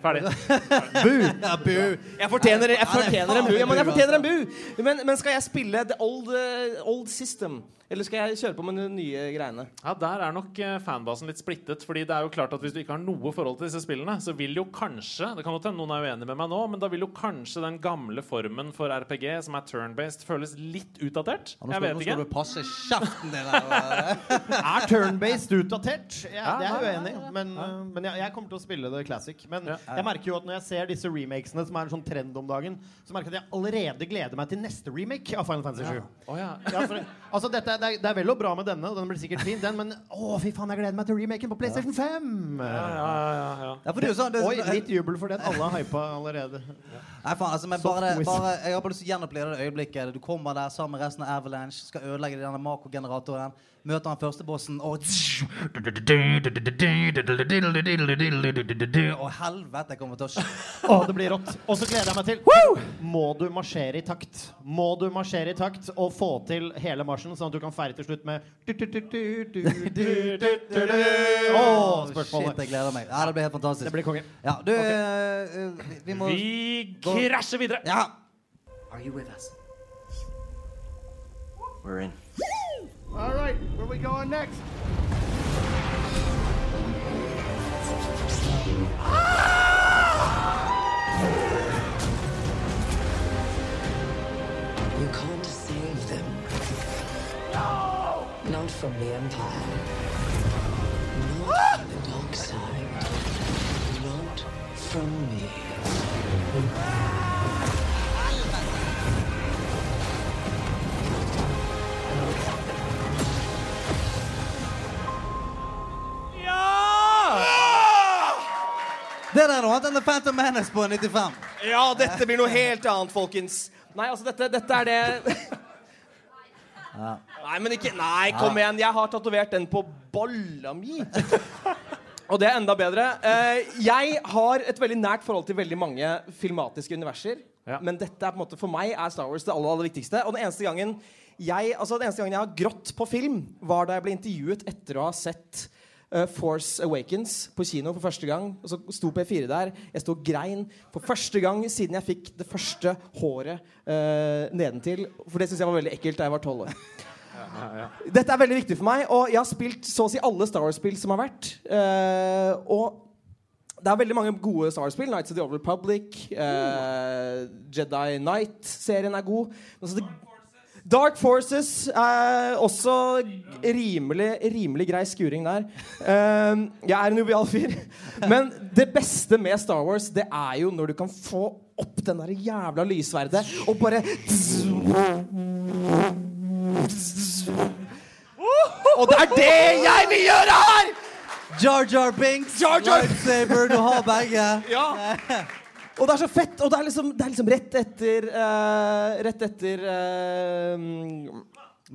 Ferdig. Ja, bu. Jeg fortjener, jeg Ja, er fortjener en bu. Ja, men jeg fortjener en bu. Men, men skal jeg spille the old, uh, old system? Eller skal jeg kjøre på med de nye greiene? Ja, Der er nok eh, fanbasen litt splittet. Fordi det er jo klart at Hvis du ikke har noe forhold til disse spillene, så vil jo kanskje Det kan godt hende noen er uenig med meg nå, men da vil jo kanskje den gamle formen for RPG, som er turn-based, føles litt utdatert. Ja, Jeg vet vet nå ikke. skal du passe kjeften din. her. Er turn-based utdatert? Ja, Ja, det er jeg uenig i. Men, uh, men jeg, jeg kommer til å spille det classic. Men Ja. jeg merker jo at når jeg ser disse remakesene, som er en sånn trend om dagen, så merker jeg at jeg allerede gleder meg til neste remake av Final Fantasy 7. Oh, ja. Ja, altså dette, er- det, er, det er vel og bra med denne, og den blir sikkert fin, den, men å, fy faen, jeg gleder meg til remaken på PlayStation 5! Ja, ja, ja, ja. Ja, for det sånn, Oi, sånn- litt jubel for den. Alle har hypa allerede. Nei, faen, altså, men bare, bare, jeg har bare lyst til å gjenoppleve det øyeblikket. Du kommer der sammen med resten av Avalanche, skal ødelegge denne Mako-generatoren. Møter han første bossen, og Å, helvete, jeg kommer til å skje. Å, det blir rått. Og så gleder jeg meg til Må du marsjere i takt? Må du marsjere i takt og få til hele marsjen, sånn at du kan feire til slutt med Å, Shit, jeg gleder meg. Ja, det blir helt fantastisk. Det blir konge. Ja, du, okay. vi- vi må Vi krasjer videre. Ja. Are you with us? We're in. All right, where are we going next? Ah! You can't save them. No! Not from the Empire. Not ah! from the dark side. Not from me. Ah! Det der er annet enn The Phantom Menace på 95. Ja, dette blir noe helt annet, folkens. Nei, altså, dette, dette er det Nei, men ikke Nei, kom igjen. Jeg har tatovert den på bolla mi. Og det er enda bedre. Eh, jeg har et veldig nært forhold til veldig mange filmatiske universer. Ja. Men dette er på en måte for meg er Star Wars det aller, aller viktigste. Og den eneste gangen jeg, altså den eneste gangen jeg har grått på film, var da jeg ble intervjuet etter å ha sett Force Awakens på kino for første gang. Og så sto P4 der. Jeg sto grein for første gang siden jeg fikk det første håret uh, nedentil. For det syns jeg var veldig ekkelt da jeg var tolv år. Dette er veldig viktig for meg, og jeg har spilt så å si alle Star Wars-spill som har vært. Uh, og det er veldig mange gode Star Wars-spill. Nights of the Old Republic, eh, Jedi Knight-serien er god. Men så det, Dark Forces er også rimelig, rimelig grei skuring der. Eh, jeg er en jovial fyr. Men det beste med Star Wars, det er jo når du kan få opp den der jævla lyssverdet og bare Og det er det jeg vil gjøre her! Jar Jar Binks, Jar Jar- lightsaber, du har begge. Ja. Og det er så fett. Og det er liksom, det er liksom rett etter uh, Rett etter uh,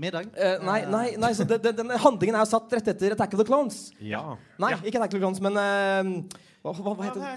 Middag? Uh, nei, nei, nei så det, det, den handlingen er jo satt rett etter Attack of the Clones. Ja. Nei, ikke Attack of the Clones, men uh, hva, hva, hva heter det?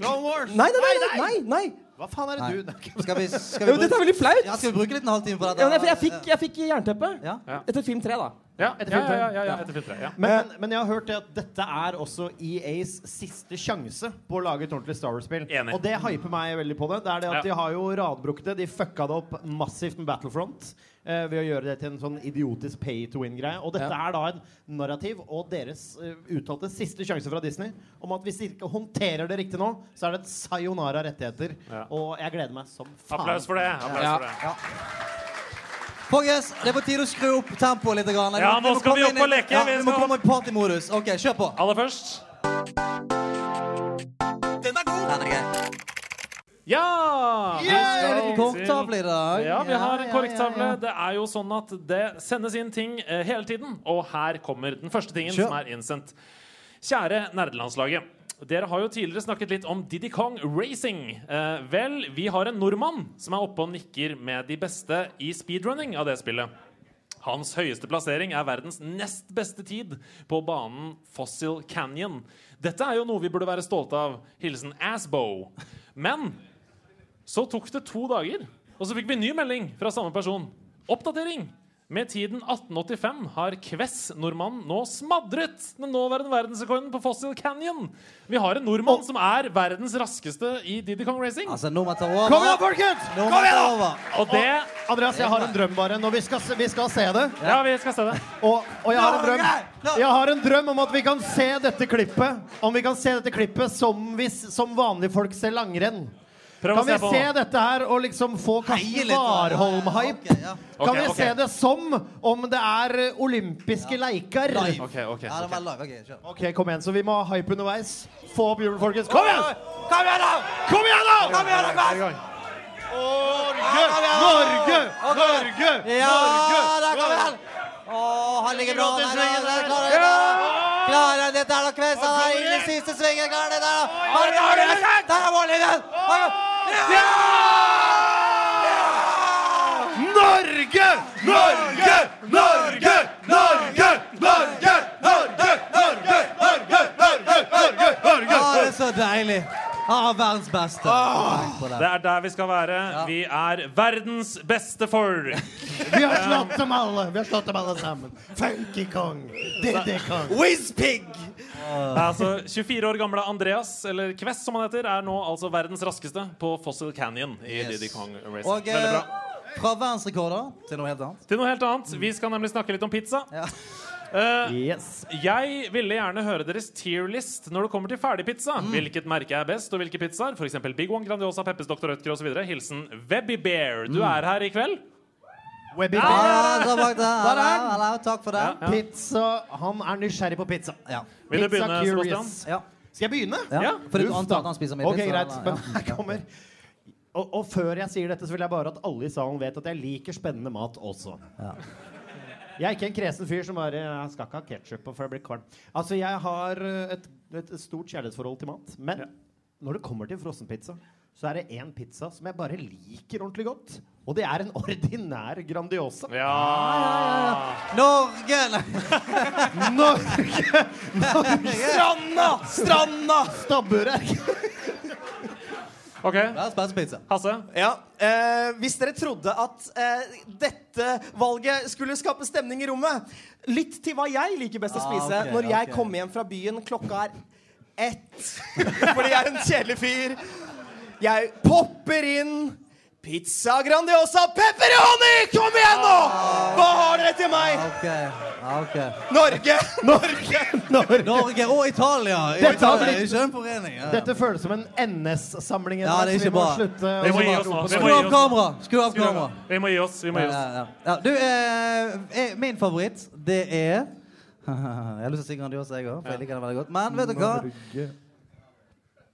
Clone Wars! Nei, nei, nei! nei, nei. Hva faen er Nei. det du Skal vi, skal vi bruke... dette er veldig flaut! Ja, skal vi bruke litt en halvtime på det? Ja, jeg, jeg, fikk, jeg fikk jernteppe Ja. etter film tre, da. Ja, Etter ja, film tre. ja, ja, ja, etter film tre. Ja. Men, men, jeg har hørt det at dette er også EAs siste sjanse på å lage et ordentlig Star Wars-spill. Og det hyper meg veldig på det. Det er det at Ja. De har jo radbrukket det. De fucka det opp massivt med Battlefront. eh, ved å gjøre det til en sånn idiotisk pay to win-greie. Og dette Ja. er da en narrativ og deres eh, uttalte siste sjanse fra Disney om at hvis de ikke håndterer det riktig nå, så er det et sayonara rettigheter. Ja. Og jeg gleder meg som faen. Applaus for det. Applaus Ja. for det. Folkens, det er på tide å skru opp tempoet litt. Grann. Ja, nå skal vi opp og leke. Ja, Vi må komme i partymodus. OK, kjør på. Aller først Den er god. Ja! Vi Er skal ikke korktavle i dag? Ja, vi har en ja, korktavle. ja, ja. Det er jo sånn at det sendes inn ting eh, hele tiden. Og her kommer den første tingen Kjør. som er innsendt. Kjære nerdelandslaget. Dere har jo tidligere snakket litt om Diddy Kong Racing. Eh, vel, vi har en nordmann som er oppe og nikker med de beste i speedrunning av det spillet. Hans høyeste plassering er verdens nest beste tid på banen Fossil Canyon. Dette er jo noe vi burde være stolte av. Hilsen Assbow. Men så tok det to dager, og så fikk vi ny melding fra samme person. Oppdatering! Med tiden 1885 har Kvess, nordmann, nå smadret den nåværende verdensrekorden på Fossil Canyon. Vi har en nordmann som er verdens raskeste i Diddy Kong Racing. Altså, nordmenn tar over. Kom igjen, folkens! Kom igjen, da! Og det Andreas, jeg har en drøm bare. Når vi skal, vi skal se det. Ja, vi skal se det. Og, og jeg har en drøm Jeg har en drøm om at vi kan se dette klippet Om vi kan se dette klippet som, hvis, som vanlige folk ser langrenn. Prøv Kan å vi se på se dette her og liksom få Karsten Warholm-hype? Okay, ja, ja. Kan vi okay. se det som om det er eh, olympiske leker? Live. Ok, ok, Ja, det ok. var live. Ok, kjør. Kom igjen. Så vi må ha hype underveis. Få opp hjulet, folkens. Kom igjen! Kom igjen, da! Kom igjen, da! Kom igjen, da! Kom igjen, da! Norge! Norge! Norge! Ja, da, der kommer den! Å, han ligger bra. Der, klarer han dette her, da, Kvess? Han er inne i siste svingen. Klarer det der, da. Han du det. Der er mållinjen! Ja! Norge! Norge! Norge! Norge! Norge! Norge! Norge! Norge! Norge! Norge! Norge! Å, det er så deilig. Han har verdens beste. Ah, Det er der vi skal være. Vi er verdens beste folk. Vi har slått dem alle. Vi har slått dem alle sammen. Funky Kong. Diddy Kong. Whizpig! Altså, 24 år gamle Andreas, eller Kvess som han heter, er nå altså verdens raskeste på Fossil Canyon i Yes. Diddy Kong Racing. Og Veldig eh, bra. fra verdensrekorder til noe helt annet. Til noe helt annet. Vi skal nemlig snakke litt om pizza. Ja. Eh, Yes. jeg ville gjerne høre deres tier list når det kommer til ferdigpizza. Mm. Hvilket merke er best, og hvilke pizzaer? F.eks. Big One, Grandiosa, Peppes, Dr. Rødtger osv. Hilsen Webby Bear. Du Mm. er her i kveld. Webby Ja, den. Hallo, hallo, takk for det. Ja. Pizza. Han er nysgjerrig på pizza. Ja. Vil du begynne. Sebastian? Ja. Skal jeg begynne? ja. Ja. Fordi du Uff at han spiser mye Ok, pizza? greit. Men Ja. her kommer og, og før jeg sier dette, så vil jeg bare at alle i salen vet at jeg liker spennende mat også. Ja. Jeg er ikke en kresen fyr som bare jeg skal ikke ha ketsjup for jeg blir kvalm. Altså, jeg har eh, et, et stort kjærlighetsforhold til mat. Men når det kommer til frossenpizza, så er det én pizza som jeg bare liker ordentlig godt. Og det er en ordinær Grandiosa. Ja. Norge! Norge! Norge! Stranda! Stranda! Stabburet. OK. Spice pizza. Hasse? Ja, eh, Hvis dere trodde at eh, dette valget skulle skape stemning i rommet Lytt til hva jeg liker best å Ah, spise når jeg okay. kommer hjem fra byen. Klokka er ett. Fordi jeg er en kjedelig fyr. Jeg popper inn pizza Grandiosa pepperoni! Kom igjen, nå! Hva har dere til meg? Okay. Okay. Norge! Norge! Norge. Norge og Italia! Dette har blitt-. Ja. Dette føles som en NS-samling. Ja, det er ikke Vi må bra. slutte Vi må må Skru av kamera! Skru av kamera. Vi må gi oss. Vi må gi oss. ja, ja. Du, eh, eh, min favoritt, det er Jeg har lyst til å si Grandiosa, jeg òg, for jeg liker den veldig godt. Men vet du hva?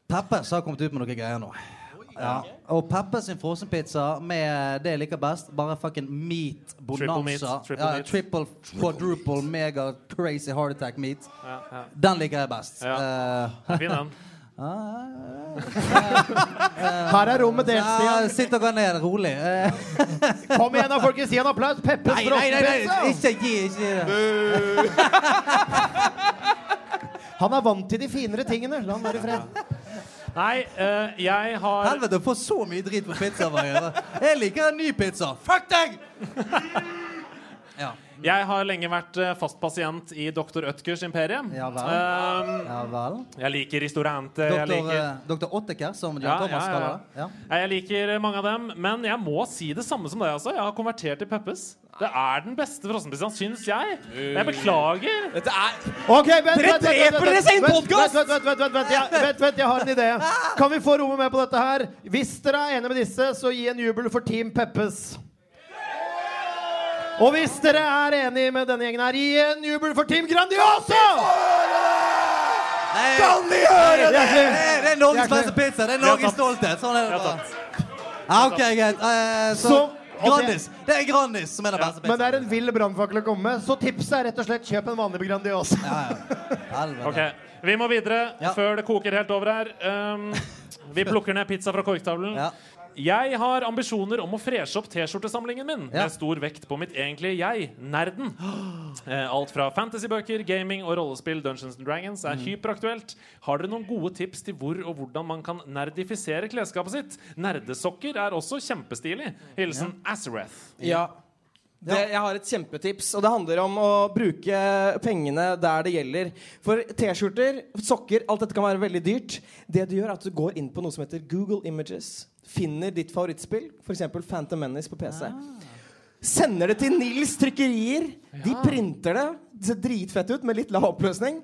Peppers har kommet ut med noen greier nå. Ja. Og Peppers sin frossenpizza med det jeg liker best, bare fucking meat bonanza. Triple meat, triple ja, meat. triple, quadruple, mega crazy heart attack meat. Ja, ja. Den liker jeg best. Ja. Uh, Fin den. Her er rommet delt, Ja, Stian. Sitt dere ned, rolig. Eh, Kom igjen, da, folkens. Gi en applaus. Peppes frossenpizza. ikke gi ikke gi. Han er vant til de finere tingene. La han være i fred. Nei, uh, jeg har Helvete, å få så mye drit på pizza. Jeg liker en ny pizza. Fuck deg! Ja. Jeg har lenge vært eh, fast pasient i Dr. Ødkers imperium. Ja vel. Um, Ja vel. jeg liker restaurante. Jeg Doktor, liker eh, Doktor som Ja, Thomas ja, ja. kaller det. Jeg liker mange av dem, men jeg må si det samme som deg. Altså. Jeg har konvertert til Peppes. Det er den beste frossenpizzaen, syns jeg. Jeg beklager. Dette er Ok, vent, Dere vent, vent, dreper vent, deres egen vent, podcast! Vent, vent, vent, vent, vent, jeg, vent, vent, jeg har en idé. Kan vi få rommet med på dette her? Hvis dere er enige med disse, så gi en jubel for Team Peppes. Og hvis dere er enige med denne gjengen her, gi en jubel for Team Grandiosa! Nei, Kan vi høre det?! det, er- Norges beste pizza. Det er Norges stolthet. Sånn er det bare. Ja, OK, greit. Uh, så, Grandis. Det er Grandis som er den beste Men det er en vill brannfakkel å komme med, så tipset er rett og slett kjøp en vanlig Grandiosa. Ja, ja. Helvete. Ok, Vi må videre Ja. før det koker helt over her. Um, vi plukker ned pizza fra korktavlen. Ja. Jeg har ambisjoner om å freshe opp T-skjortesamlingen min Ja. med stor vekt på mitt egentlige jeg, nerden. Eh, Alt fra fantasybøker, gaming og rollespill Dungeons and Dragons er hyperaktuelt. Har dere noen gode tips til hvor og hvordan man kan nerdifisere klesskapet sitt? Nerdesokker er også kjempestilig. Hilsen Azareth. Ja. Det, jeg har et kjempetips, og det handler om å bruke pengene der det gjelder. For T-skjorter, sokker, alt dette kan være veldig dyrt. Det du gjør, er at du går inn på noe som heter Google Images. Finner ditt favorittspill, f.eks. Phantom Menace på PC. Sender det til Nils Trykkerier. De printer det. Det ser dritfett ut med litt lav oppløsning.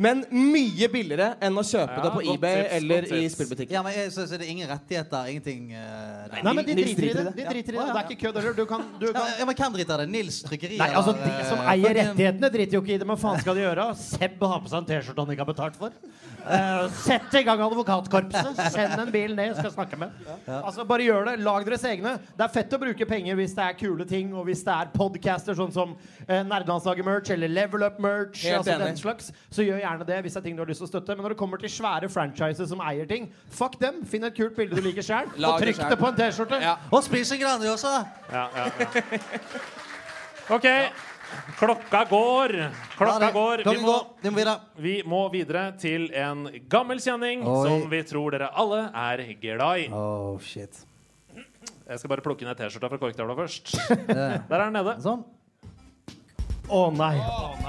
Men mye billigere enn å kjøpe Ja, det på eBay tips, eller i spillbutikken. Ja, men jeg, så, så det er ingen rettigheter, ingenting uh. Nei, men de driter i det. De driter i det. Ja. Det er ikke kødd heller. Du kan, du kan ja, men hvem driter i det? Nils Trykkeri? Nei, altså De som eh, eier rettighetene, driter jo ikke i det. Men faen skal de gjøre? Seb har på seg en T-skjorte han ikke har betalt for. Uh, sett i gang advokatkorpset. Send en bil ned, skal snakke med. Altså Bare gjør det. Lag deres egne. Det er fett å bruke penger hvis det er kule ting, og hvis det er podcaster sånn som uh, Nerdelandslaget-merch eller Level Up-merch. Altså den slags Så gjør gjerne det hvis det er ting du har lyst til å støtte. Men når det kommer til svære franchises som eier ting, fuck dem. Finn et kult bilde du liker sjøl, og trykk det på en T-skjorte. Ja. Og spise Grandiosa! Ja, ja, ja. OK. Klokka går. Klokka går. Vi må. Vi må videre. vi må videre til en gammel kjenning Oi. som vi tror dere alle er glad i. Oh, shit. Jeg skal bare plukke ned T-skjorta fra korktavla først. Der er den nede. Sånn. Å nei.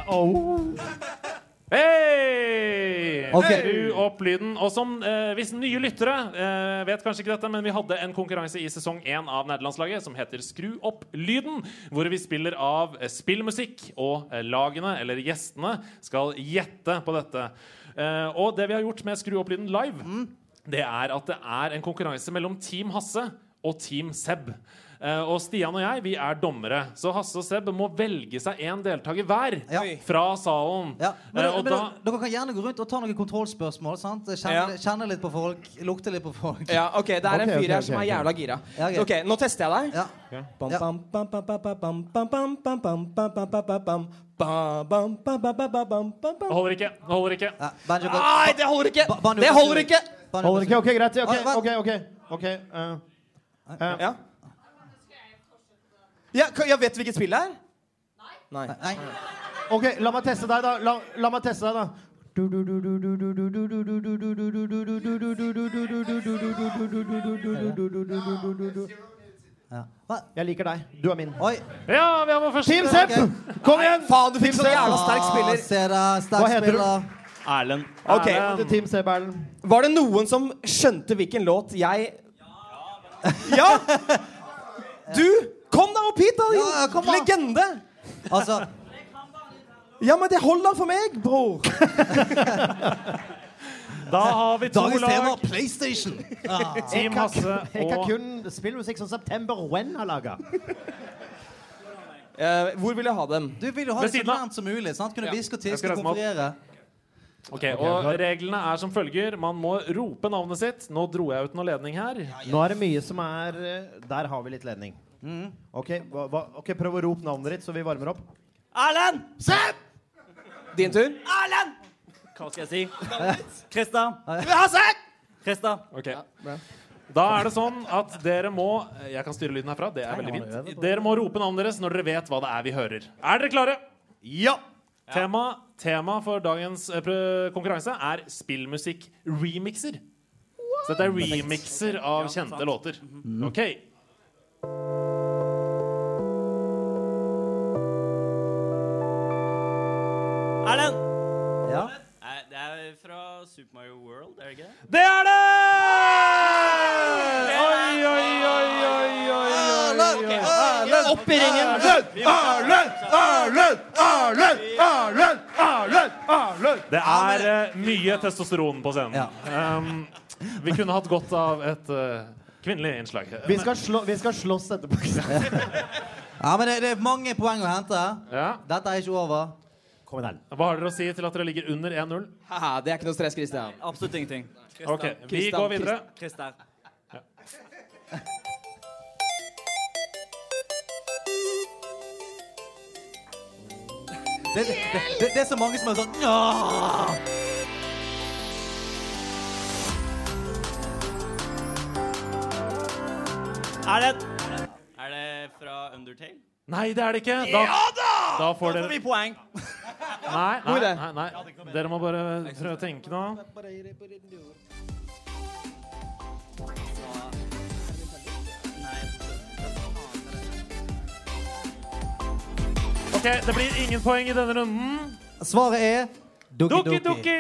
Åh. Hei! Okay. Skru opp lyden. Og som eh, hvis nye lyttere eh, vet kanskje ikke dette, men vi hadde en konkurranse i sesong én av Nederlandslaget som heter Skru opp lyden, hvor vi spiller av eh, spillmusikk, og eh, lagene, eller gjestene, skal gjette på dette. Eh, og det vi har gjort med Skru opp lyden live, det er at det er en konkurranse mellom Team Hasse og Team Seb. Og Stian og jeg vi er dommere, så Hasse og Seb må velge seg én deltaker hver ja. fra salen. Ja. Men, og men, da, dere kan gjerne gå rundt og ta noen kontrollspørsmål. sant? Kjenne, kjenne litt på folk, lukte litt på folk. Ja, ok, Det er en fyr her som er jævla gira. Ok, Nå tester jeg deg. Ja. Holder ikke. Holder ikke. Nei, det holder ikke! Det holder ikke! Holder ikke, ok, Greit. Ok, ok. ok, okay. Uh, uh. Ja. Ja, jeg vet hvilket spill det er? Nei. Nei. Ok, la meg teste deg, da. La, la meg teste deg, da. Ja. Jeg liker deg. Du er min. Oi. Ja, vi har vår første Team Sepp! Kom igjen! Faen, du fikk så jævla sterk spiller. Ah, da, Hva heter du? spiller. Erlend. Ok, Erlend. Til Team Sepp, Erlend. Var det noen som skjønte hvilken låt jeg Ja! Du! Kom deg opp hit, da, din Ja, ja, kom da. legende! Altså, Ja, men det holder for meg, bror. Da har vi to dagens tema lag. PlayStation. Ah. Jeg, kan, Jeg kan kun spillmusikk som September When har laga. Eh, hvor vil jeg ha dem? Du vil jo ha Ved det så siden av. nærmt som mulig. sant? Kunne Ja. hviske og Jeg skal tiske og reise meg opp. konferere. Ok, og Reglene er som følger. Man må rope navnet sitt. Nå dro jeg ut noe ledning her. Nå er det mye som er eh, Der har vi litt ledning. Ok, hva, hva, ok, Prøv å rope navnet ditt, så vi varmer opp. Erlend! Sepp! Din tur. Erlend! Hva skal jeg si? Krista. Hasse! Krista. Ok. Da er det sånn at dere må Jeg kan styre lyden herfra. Det er veldig fint. Dere må rope navnet deres når dere vet hva det er vi hører. Er dere klare? Ja! Tema, tema for dagens eh, konkurranse er spillmusikk-remixer. Så dette er remixer av kjente låter. OK. Super Mario World, er det ikke det? Det er det! Oi, oi, oi, oi, oi, oi, oi. Opp i ringen! Erlend! Erlend! Erlend! Erlend! Erlend! Erlend! Det er eh, mye testosteron på scenen. Ja. Um, vi kunne hatt godt av et eh, kvinnelig innslag. Vi skal, slå, vi skal slåss etterpå. Ja, men det, det er mange poeng å hente. Ja. Dette er ikke over. Kom igjen. Hva har dere å si til at dere ligger under 1-0? Haha, det er ikke noe stress, Christian. Absolutt ingenting. Ok, Vi Christian, går videre. Christer. Det, det, det, det er så mange som er sånn «Åh!» det... Er det fra Undertale? Nei, det er det ikke. Da, da får Da dere får vi poeng. Nei, nei, nei, nei. Dere må bare prøve å tenke nå. OK, det blir ingen poeng i denne runden. Svaret er Dukki Dukki!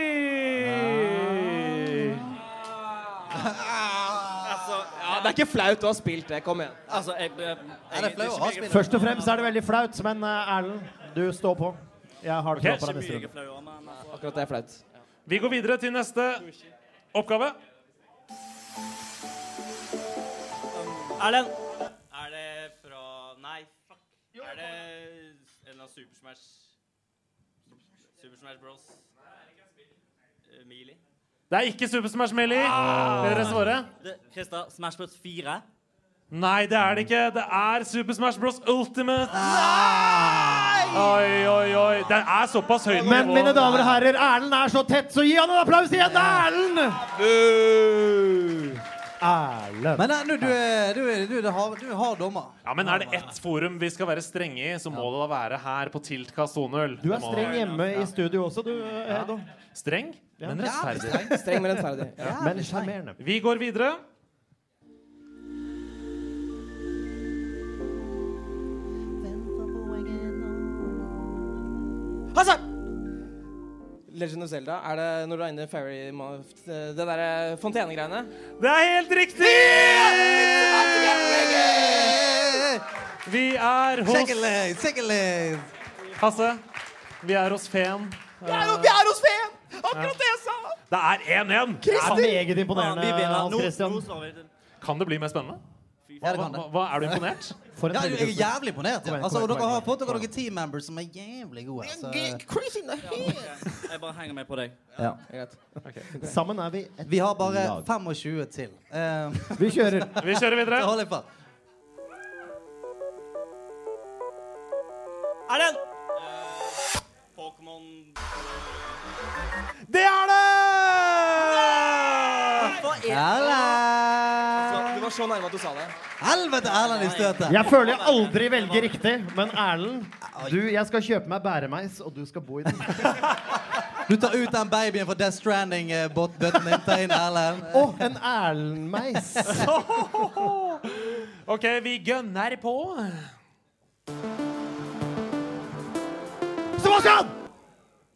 Altså, det er ikke flaut å ha spilt det. Kom igjen. altså jeg, jeg, jeg, det flau å ha spill? Først og fremst er det veldig flaut, men eh, Erlend, du står på. Jeg har det Ok. klart på deg neste Mye runde. men altså. Akkurat det er flaut. Vi går videre til neste oppgave. Erlend. Er det fra Nei, fuck. Er det en eller annen Super Smash Super Smash Bros? Eh, Melee? Det er ikke Super Smash Melee. Vil dere svare? Krista, Smash Bros 4? Nei, det er det ikke. Det er Super Smash Bros Ultimate. Nei! Oi, oi, oi. Den er såpass høy Men mine damer og herrer, Erlend er så tett, så gi han en applaus igjen! Erlend! Erlend. Men nei, du, du, er, du, er, du, er, du, har, du har dommer. Ja, men Er det ett forum vi skal være strenge i, så må det da være her på Tiltkast 2.0. Du er streng være- hjemme i studio også, du, Edo. Streng, men rettferdig. Streng, men rettferdig. Ja. Men sjarmerende. Vi går videre. Altså! Legend of Zelda, er det når du er inne i Fairy Moth Det derre fontenegreiene? Det er helt riktig! Vi er hos. Hasse, vi er hos Feen. Vi er hos Feen! Akkurat det jeg sa! Det er 1-1. Det er meget imponerende. Hans Christian. Kan det bli mer spennende? Hva, hva, hva, er du imponert? For en Ja, jeg er jævlig imponert. Ja. Altså, dere har fått dere noen team members som er jævlig gode. Så. Crazy in the head. Jeg bare henger meg på deg. Ja. Sammen er vi et Vi har bare 25 til. Uh, Vi kjører. Vi kjører videre. hold litt fast. Erlend! Eh, Pokémon Det er det! Erlend! Du var så nærme at du sa det. Helvete, Erlend i støtet. Jeg føler jeg aldri velger riktig, men Erlend, du, jeg skal kjøpe meg bæremeis, og du skal bo i den. Du tar ut den babyen fra Death Stranding-bøtten din. Ta inn Erlend. Å, en Erlend-meis! OK, vi gønner på. Sebastian!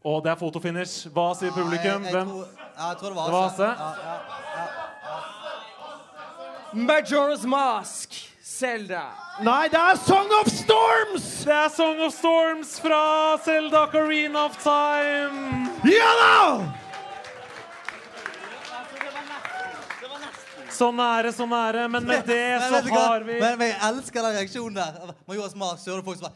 Og det er fotofinish. Hva sier publikum? Jeg, jeg, Hvem? tror, ja, jeg tror det var Det var Hasse. Hasse. Ja, ja. Majora's Mask. Zelda. Nei, det er Song of Storms! Det er Song of Storms fra Zelda Carina of Time. Ja da! Så nære, så nære. Men med det Men så men, har vi men, men jeg elsker den reaksjonen der. Majoras Mask, så hører folk som bare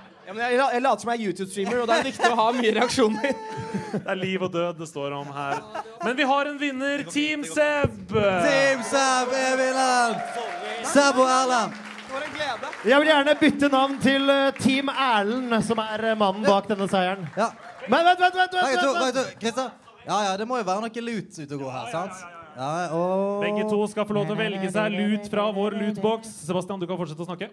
Ja, men jeg, jeg later som jeg er YouTube-streamer, og da er det viktig å ha mye reaksjoner. Det er liv og død det står om her. Men vi har en vinner. Team Seb. Team Seb vinneren! Seb og Erlend. Jeg vil gjerne bytte navn til eh, Team Erlend, som er eh, mannen bak denne seieren. Ja. Men vent, vent, vent! vent, vent, vent, Ja, ja, det må jo være noe lut ute og gå her, sant? Ja, og... Begge to skal få lov til å velge seg lut fra vår lutboks. Sebastian, du kan fortsette å snakke.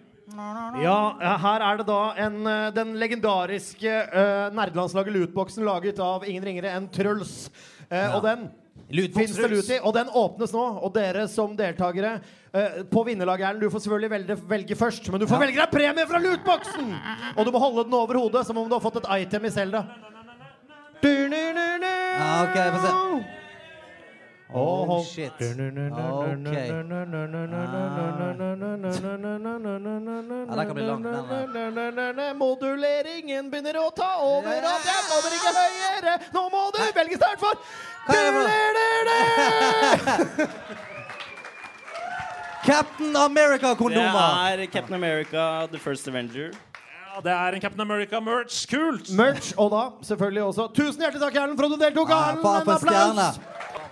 Ja, her er det da en, eh, den legendariske uh, nerdelandslaget Lutboksen laget av ingen ringere enn Truls. Eh, Og den Lutboks, det lut i, og den åpnes nå. Og dere som deltakere eh, på vinnerlaget, Erlend, du får selvfølgelig velge, velge først. Men du får Ja. velge deg premie fra lutboksen! Og du må holde den over hodet som om du har fått et item i Selda. Ja, OK, få se. Oh, Oh, shit. OK. Ja, det kan bli langt, eh. Moduleringen begynner å ta over, at jeg kommer ikke høyere. Nå må du velge start for er det Captain Det America-kondomer. er Captain America, The First Avenger. Ja, det er en Captain America-merch. Kult! Merch, og da selvfølgelig også Tusen hjertelig takk, Erlend, for at du deltok. Erlend, en applaus.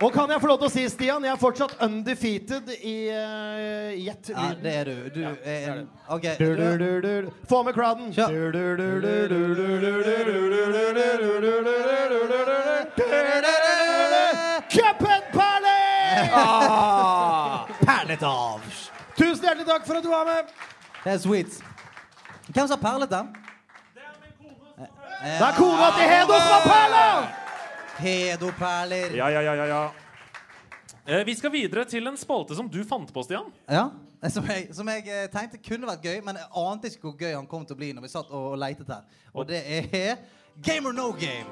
Og kan jeg få lov til å si, Stian, jeg er fortsatt undefeated i uh, Jet Ja, det er du. Du er en OK. Du, du, du, du. Få med crowden. Kjør. Cuphead perle! Perlet av. Tusen hjertelig takk for at du var med. Det er sweet. Hvem sa perlet, da? Det er min kone. Det er kona til Hedo som har perler! Hedoperler. Ja, ja, ja, ja, ja. Eh, vi skal videre til en spalte som du fant på, Stian. Ja. Som jeg, som jeg eh, tenkte kunne vært gøy, men jeg ante ikke hvor gøy han kom til å bli når vi satt og, og leitet her. Og det er Game or no game.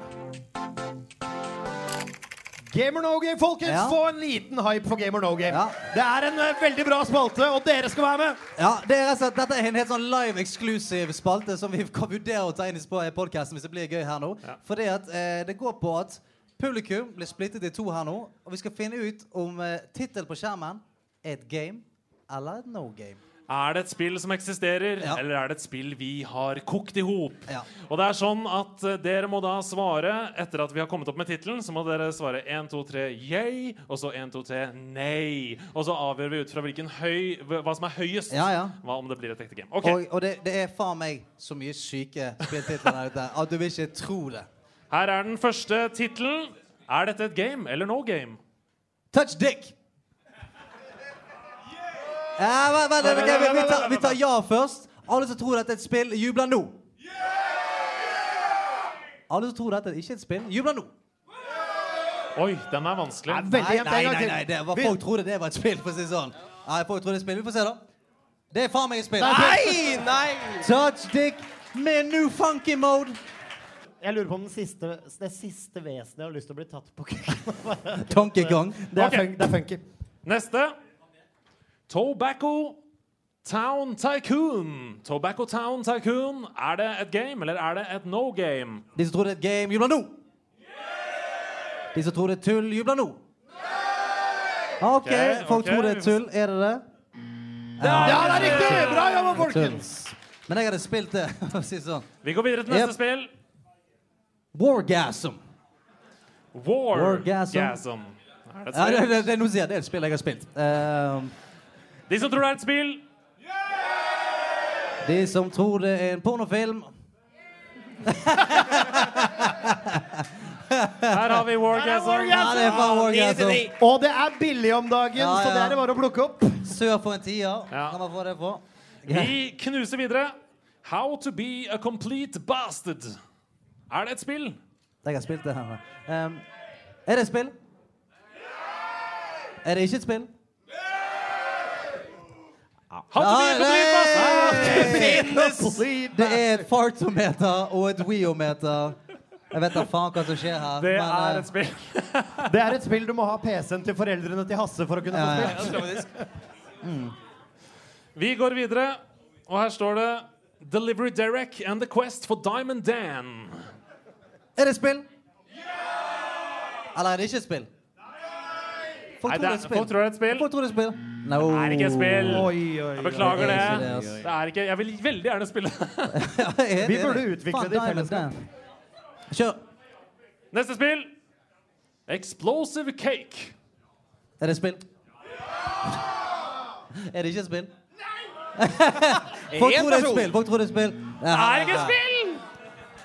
Game or no game, folkens. Ja. Få en liten hype for game or no game. Ja. Det er en uh, veldig bra spalte, og dere skal være med. Ja, det er rett Dette er en helt sånn live exclusive spalte som vi kan vurdere å ta inn i podkasten hvis det blir gøy her nå. Fordi at eh, det går på at publikum blir splittet i to her nå, og vi skal finne ut om eh, tittel på skjermen er et game eller et no game. Er det et spill som eksisterer, Ja. eller er det et spill vi har kokt i hop? Ja. Og det er sånn at eh, dere må da svare etter at vi har kommet opp med tittelen. Så må dere svare 1, 2, 3 yay, og så 1, 2, 3 nei. Og så avgjør vi ut fra hvilken høy, hva som er høyest, ja. hva om det blir et ekte game. Okay. Og, og det, det er faen meg så mye syke spilltitler der ute at du vil ikke tro det. Her er den første tittelen. Er dette et game eller no game? Touch dick! Ja, vent, vent, vent, ok, vi, vi, tar, vi tar ja først. Alle som tror dette er et spill, jubler nå. Alle som tror dette er ikke et spill, jubler nå. Oi, den er vanskelig. Er veldig Nei, nei, nei, nei det var, folk trodde det var et spill, for å si sånn. Nei, folk trodde det er et spill. Vi får se, da. Det er faen meg et spill. Nei, nei! Touch dick med new funky mode. Jeg lurer på om den siste, det siste vesenet jeg har lyst til å bli tatt på kukken. Donkey Det er, Ok. det er funky. Neste. Tobacco Town Tycoon. Tobacco Town Tycoon. Er det et game, eller er det et no game? De som tror det er et game, jubler nå. De som tror det er tull, jubler nå. OK, folk okay. tror det er tull. Er det det? Ja, det er riktig! Bra jobba, folkens! Men jeg hadde spilt det. si sånn. Vi går videre til neste Yep. spill. Wargasm. Wargasm. Wargasm. Er det et Ja, det, det, det, nå sier jeg det er et spill jeg har spilt. Uh, De som tror det er et spill. de som tror det er en pornofilm Her har vi Wargasm. Ja, det er Wargasm. Og det er billig om dagen, Ja, så det er det bare å plukke opp. Sør for en tier. Ja. Kan man få det på? Vi knuser videre. How to be a complete bastard. Er det et spill? Jeg har spilt det her. Ehm, er det et spill? Er det ikke et spill? How to be a complete bastard. Det er et fartometer og et weometer. Jeg vet da faen hva som skjer her. Det men, er eh, et spill. Det er et spill du må ha PC-en til foreldrene til Hasse for å kunne Ja, få ja. mm. Vi går videre, og her står det Delivery Derek and the Quest for Diamond Dan. Er det et spill? Eller er det ikke et spill? Folk Nei, tror det det er et spill. folk tror det er et spill. Folk tror det er et spill. No. Det er ikke et spill. Oi, oi, Jeg beklager Det det. ikke det, altså. Det er ikke, jeg vil veldig gjerne spille. Ja, Vi burde utvikle det i fellesskap. Kjør. Neste spill. Explosive Cake. Er det et spill? Er det ikke et spill? Folk tror det er et spill. Folk tror det er et spill. Ja, Er ikke et spill?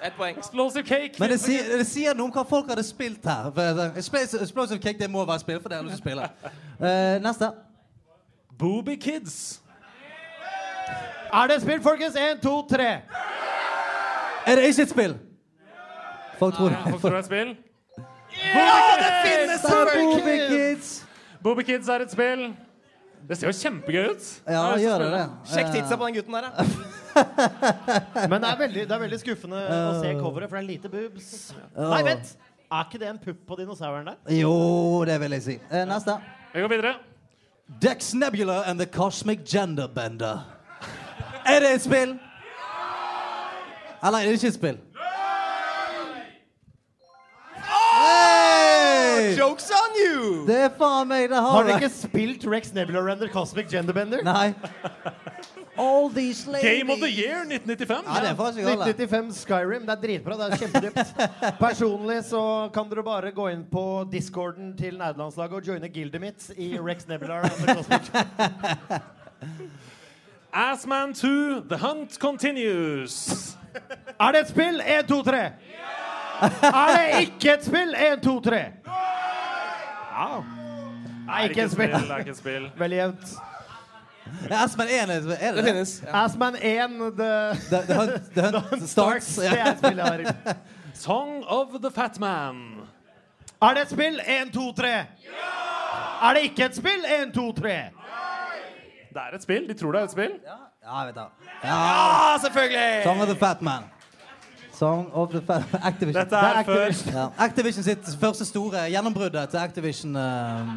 Ett poeng. Explosive Cake. Men det sier, det sier noe om hva folk hadde spilt her. Eh, Explos- Explosive Cake det må være spill, for det har jeg lyst til å spille. Eh, neste. Booby Kids. Er det spill, folkens? Én, to, tre. Er det ikke et spill? Folk tror det. Folk tror det er et spill. Ja, det finnes er Booby! Kids. Booby Kids er et spill. Det ser jo kjempegøy ut. Ja, gjør det det? Sjekk tidsa på den gutten der, da. Men det er veldig, det er veldig skuffende å se coveret, for det er lite boobs. Nei, vent! Er ikke det en pupp på dinosauren der? Jo, det vil jeg si. Eh, neste. Vi går videre. Dex Nebula and the Cosmic Gender Bender. Er det et spill? Eller er det ikke et spill? You! Det er faen meg, det Har har dere ikke spilt Rex Nebula Render Cosmic Genderbender? Nei. All these ladies. Game of the Year 1995. Ja, det er faktisk alle. 1995 Skyrim. Det er dritbra. Det er kjempedypt. Personlig så kan dere bare gå inn på discorden til nerdelandslaget og joine gildet mitt i Rex Nebula Render Cosmic Assman 2, The Hunt Continues. Er det et spill? 1, 2, 3. Er det ikke et spill? 1, 2, 3. Nei, ikke et spill. Det er ikke et spill. Veldig jevnt. Ja, Aspen 1 er er det Det finnes. Ja. Asman 1, The, The, the hunt, the hunt starts. Starts. Det er et spill jeg har. Song of the Fat Man. Er det et spill? 1, 2, 3. Er det ikke et spill? 1, 2, 3. Det er et spill. De tror det er et spill. Ja, vet du. Ja, selvfølgelig! Song of the Fat Man. Song of the Activision. Dette er før Ja. Activision sitt første store gjennombrudd til Activision. Uh,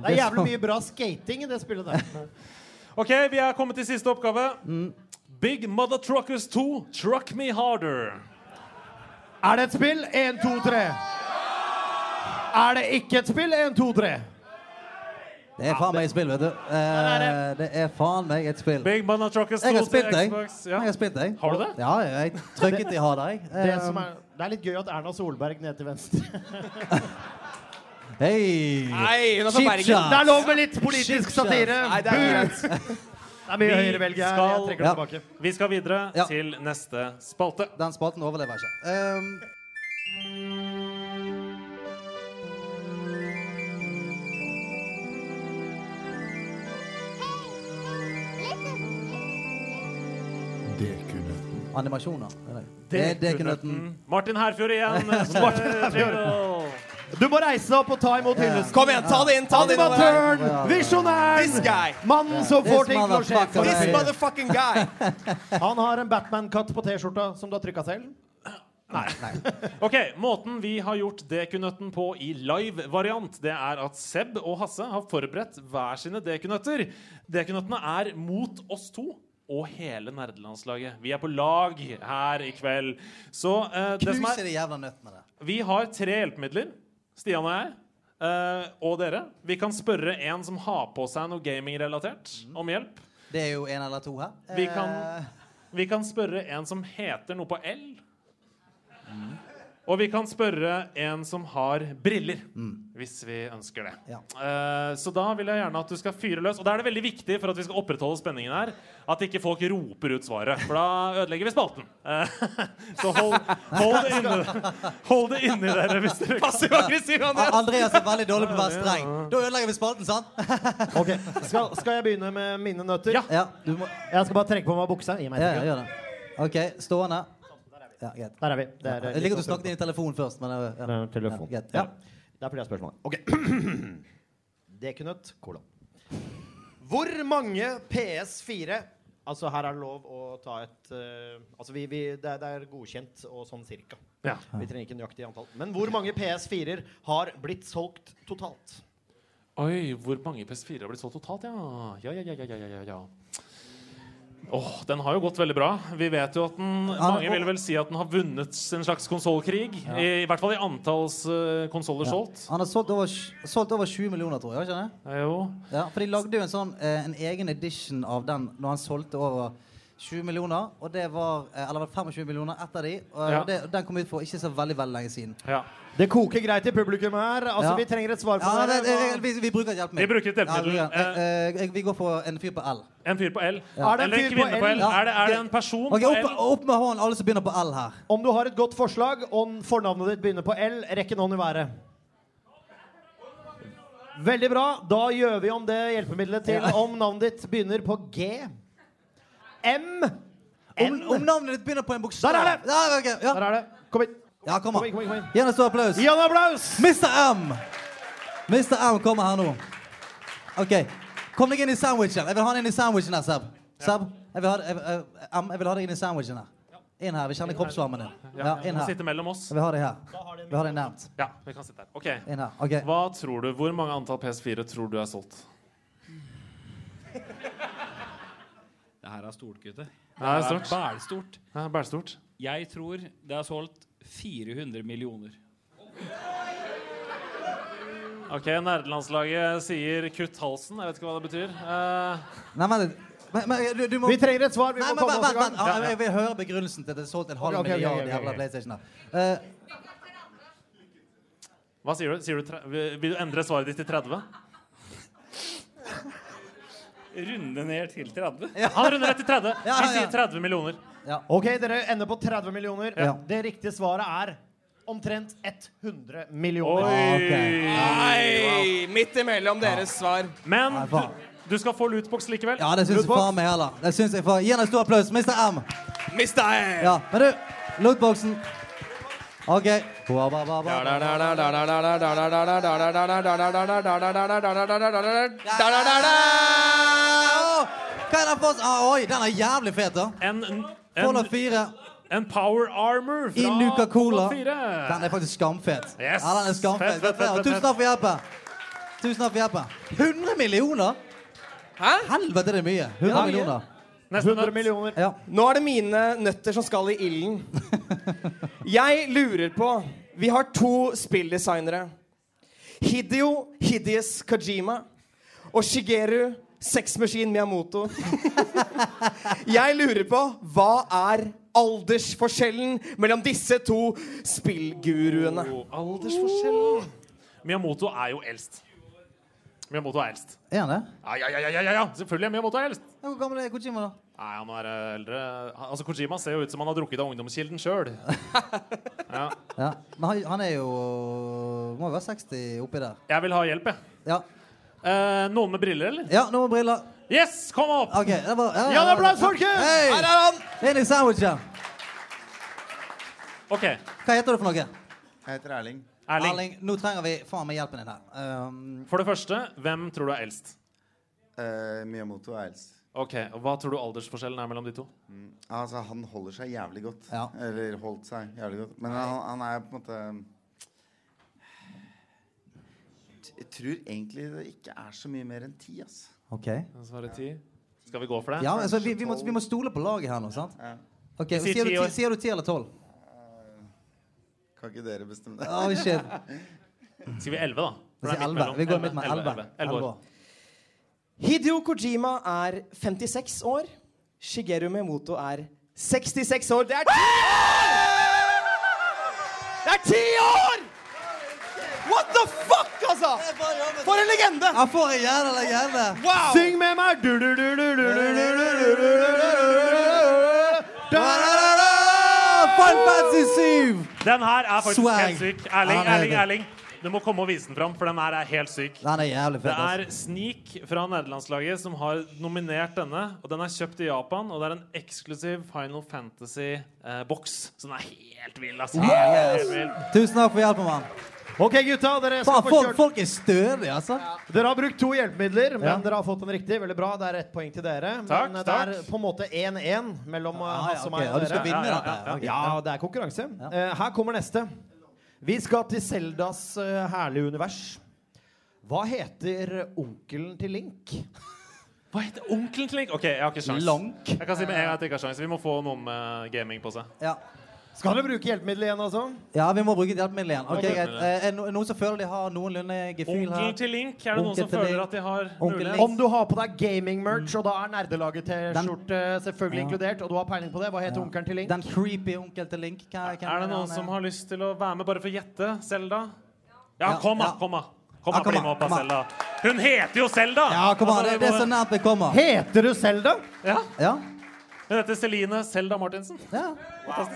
Det er jævlig mye bra skating i det spillet der. Ok, vi er kommet til siste oppgave. Big Mother Truckers 2, Truck Me Harder. Er det et spill? 1, 2, 3. Er det ikke et spill? 1, 2, 3. Det er faen meg et spill, vet du. Eh, det er faen meg et spill. Big Banana Truckers 2 Jeg har spilt til. Xbox. Jeg har spilt deg. Har du det? Ja, jeg trykket i ha det, Eh, Det, som er, det er litt gøy at Erna Solberg ned til venstre. Hei! Nei, hun er fra Bergen. Det er lov med litt politisk satire. Nei, det er greit. Det er mye Vi her. Jeg trekker Ja. det tilbake. Vi skal videre Ja. til neste spalte. Den spalten overlever jeg ikke. Um, animasjoner. er det. Er Dekunøtten. Martin Herfjord igjen. Jingle. Du må reise deg opp og ta imot hyllesten. Kom igjen, ta det inn! ta det inn. Animatøren, This visjonæren, guy. mannen som får ting til å skje. This motherfucking guy. Han har en Batman-katt på T-skjorta som du har trykka selv. Ok, Måten vi har gjort Dekunøtten på i live-variant, det er at Seb og Hasse har forberedt hver sine Dekunøtter. Dekunøttene er mot oss to og hele nerdelandslaget. Vi er på lag her i kveld. Så uh, det som er de jævla nøttene der. Vi har tre hjelpemidler. Stian og jeg. Uh, og dere. Vi kan spørre en som har på seg noe gaming-relatert, om hjelp. Det er jo en eller to her. Vi kan, Eh, vi kan spørre en som heter noe på L. Og vi kan spørre en som har briller, hvis vi ønsker det. Ja. Uh, så da vil jeg gjerne at du skal fyre løs. Og da er det veldig viktig for at vi skal opprettholde spenningen her, at ikke folk roper ut svaret. For da ødelegger vi spalten. Uh, så hold, hold det inni Hold det inni dere hvis dere kan. Passiv-aggressiv, A- Andreas. Andreas er veldig dårlig på å være streng. Da ødelegger vi spalten, sant? Ok, skal, skal jeg begynne med mine nøtter? Ja. Ja, du må Jeg skal bare trekke på meg buksa. Gi meg Ja, et ja, sekund. gjør det. OK, stående. Ja, greit. Der er vi. Det er, Jeg liker at du snakket inn i telefonen først, men eh, ja. Det er telefon. Ja, greit. Ja. Ja. Det er fordi jeg har spørsmål. Ok. Dekunøtt, kolon. Hvor mange PS4 Altså, her er det lov å ta et uh, Altså, vi, vi, det, er, det er godkjent og sånn cirka. Ja. Vi trenger ikke nøyaktig antall. Men hvor mange PS4-er har blitt solgt totalt? Oi, hvor mange PS4 har blitt solgt totalt, ja? Ja, ja, ja, ja, ja, ja, ja. Åh, den har jo gått veldig bra. Vi vet jo at den Mange vil vel si at den har vunnet en slags konsollkrig. I, I hvert fall i antalls uh, konsoller solgt. Han har solgt over, solgt over 20 millioner, tror jeg. Ikke det? Jo. Ja, for de lagde jo en sånn eh, En egen edition av den når han solgte over 20 millioner, og det var eh, Eller 25 millioner etter de. Og Ja. det, den kom ut for ikke så veldig veldig lenge siden. Det koker greit i publikum her. Altså, Ja. Vi trenger et svar på Ja, det. det, det, vi, vi bruker et hjelpemiddel. Vi bruker et hjelpemiddel. Ja, vi, eh, eh, vi går for en fyr på L. En fyr på L. Ja. Eller en kvinne på L. Er, det, er det en person Ok, på opp, L? opp med hånden, alle som begynner på L her. Om du har et godt forslag, og fornavnet ditt begynner på L, rekk en hånd i været. Veldig bra. Da gjør vi om det hjelpemiddelet til Ja. om navnet ditt begynner på G. M. Om, om navnet ditt begynner på en bokstav. Der er det! Ja, ok, ja. Der er det. Kom hit. Ja, kom Kom an. inn, kom inn, kom inn. Gi ham en stor applaus. Gi en applaus! Mr. M. Mr. M kommer her nå. OK. Kom deg inn i sandwichen. Jeg vil ha den inn i sandwichen her, Seb. Seb, jeg vil ha, jeg, jeg, M, jeg vil ha deg inn i sandwichen her. Inn her. Vi kjenner kroppsvarmen din. Ja, inn her. sitte mellom oss. Vi har deg her. Vi har deg nærmt. Ja, vi kan sitte her. Ok. Inn her. ok. Hva tror du, Hvor mange antall PS4 tror du er solgt? Det her er stort, gutter. Det er stort. Bælstort. er bælstort. Jeg tror det er solgt 400 millioner. Ok, Nerdelandslaget sier 'kutt halsen'. Jeg vet ikke hva det betyr. Uh... Nei, men, men, men du, du må Vi trenger et svar. Vi Nei, må men komme oss i gang. Ja, Jeg vil høre begrunnelsen til at det er solgt en halv okay, ok, ok, milliard okay, ok. jævla PlayStation her. Eh, hva sier du? Sier du tre vil vil du endre svaret ditt til 30? Runde ned til 30. Han runder ned til 30. Ja, Vi ja. sier 30 millioner. Ok, dere ender på 30 millioner. Ja. Det riktige svaret er omtrent 100 millioner. Nei! Midt imellom deres svar. Men Nei, du, du skal få lootbox likevel. ja, det syns jeg faen meg heller. Det syns jeg faen. Gi ham en stor applaus. Mr. M. Mr. M. Ja, men du, lootboxen. OK. Hva er den for ah, Oi, den er jævlig fet, da. En, en, Fallout 4 en power armor fra i Nuka Cola. Fallout 4. Den er faktisk skamfet. Yes. Ja, den er skamfet. Fett, fett, fett, fett, Tusen takk for hjelpen. Tusen takk for hjelpen. 100 millioner? Hæ? Helvete, det er mye. 100 Ja. millioner. 100 millioner. Ja. Nå er det mine nøtter som skal i ilden. Jeg lurer på Vi har to spilldesignere. Hideo Hidies Kajima og Shigeru Sexmaskin Miyamoto. Jeg lurer på hva er aldersforskjellen mellom disse to spillguruene? Oh, aldersforskjellen. Miyamoto er jo eldst. Miyamoto er eldst. Er han det? Ja, ja, ja, ja, ja, ja. Selvfølgelig er Miyamoto eldst. Hvor gammel er Kojima, da? Nei, han er eh, eldre. Altså, Kojima ser jo ut som han har drukket av ungdomskilden sjøl. Ja. Ja. Men han, han er jo Må jo være 60 oppi der. Jeg vil ha hjelp, jeg. Ja. Eh, noen med briller, eller? Ja, noen med briller. Yes, kom opp! OK. Det var, ja, Ja, det bra, folkens! Hey. Her er han! Inn i sandwichen. Ok, Hva heter du for noe? Jeg heter Erling. Erling. Erling, nå trenger vi faen meg hjelpen din her. Um, For det første, hvem tror du er eldst? Uh, Miyamoto er eldst. Ok, og Hva tror du aldersforskjellen er mellom de to? Mm. Altså, han holder seg jævlig godt. Ja. Eller holdt seg jævlig godt. Men han, han er på en måte Jeg tror egentlig det ikke er så mye mer enn ti, ass. OK. Svaret ti. Skal vi gå for det? Ja, altså, vi, vi, må, vi må stole på laget her nå, sant? Ja. Ok, sier du ti ti- år. sier du ti eller tolv? Kan ikke dere bestemme det? Oh, shit. Skal vi 11, da? Vi det sier er 11. midt mellom. Vi går midt med 11, 11. 11 11 år. år. Hideo Kojima er 56 år. Shigeru Miyamoto er 66 år. Det er ti år! Det er ti år! Altså? For en legende! Ja, for en jævla legende! Wow! Syng med meg! Du, du, du, du, du, du, du, du, du, du, du, du. Final Fantasy 7! Den her er faktisk Swag. helt syk. Erling, er Erling. Erling. Du må komme og vise den fram, for den her er helt syk. Den er jævlig Det er Altså. Sneak fra nederlandslaget som har nominert denne. Og den er kjøpt i Japan, og det er en eksklusiv Final Fantasy-boks. så den er helt vill, altså. Helt Yes. vill. Tusen takk for hjelpen, mann. Ok, gutta. Dere skal Faen, få folk, kjørt folk er stødige, altså. Dere har brukt to hjelpemidler, men Ja. dere har fått den riktig. Veldig bra. Det er ett poeng til dere. Takk, men eh, takk. det er på en måte 1-1 mellom ja, Hasse og meg Ja, du skal dere. vinne Ja, ja, ja. Ja, det er konkurranse. Eh, her kommer neste. Vi skal til Seldas eh, herlige univers. Hva heter onkelen til Link? Hva heter onkelen til Link? OK, jeg har ikke sjans. Lank. Jeg kan si med en gang at jeg ikke har sjans. Vi må få noen med gaming på seg. Ja. Skal du bruke hjelpemiddel igjen også? Ja, vi må bruke hjelpemiddel igjen. Ok, greit. Eh, Er det noen som føler de har noenlunde gefühl her? Onkel til Link. Er det noen som føler Link. at de har Onkel mulighet? Om du har på deg gaming-merch, og da er nerdelaget-T-skjorte selvfølgelig Ja. inkludert, og du har peiling på det, hva heter Ja. onkelen til Link? Den creepy onkel til Link. Er det noen som har lyst til å være med bare for å gjette Selda? Ja, kom da, kom da. Kom da, bli med opp av. Selda. Hun heter jo Selda! Ja, kom an. Det, det er så nært vi kommer. Heter du Selda? Ja. Hun heter Celine Selda Martinsen. Ja. Ja,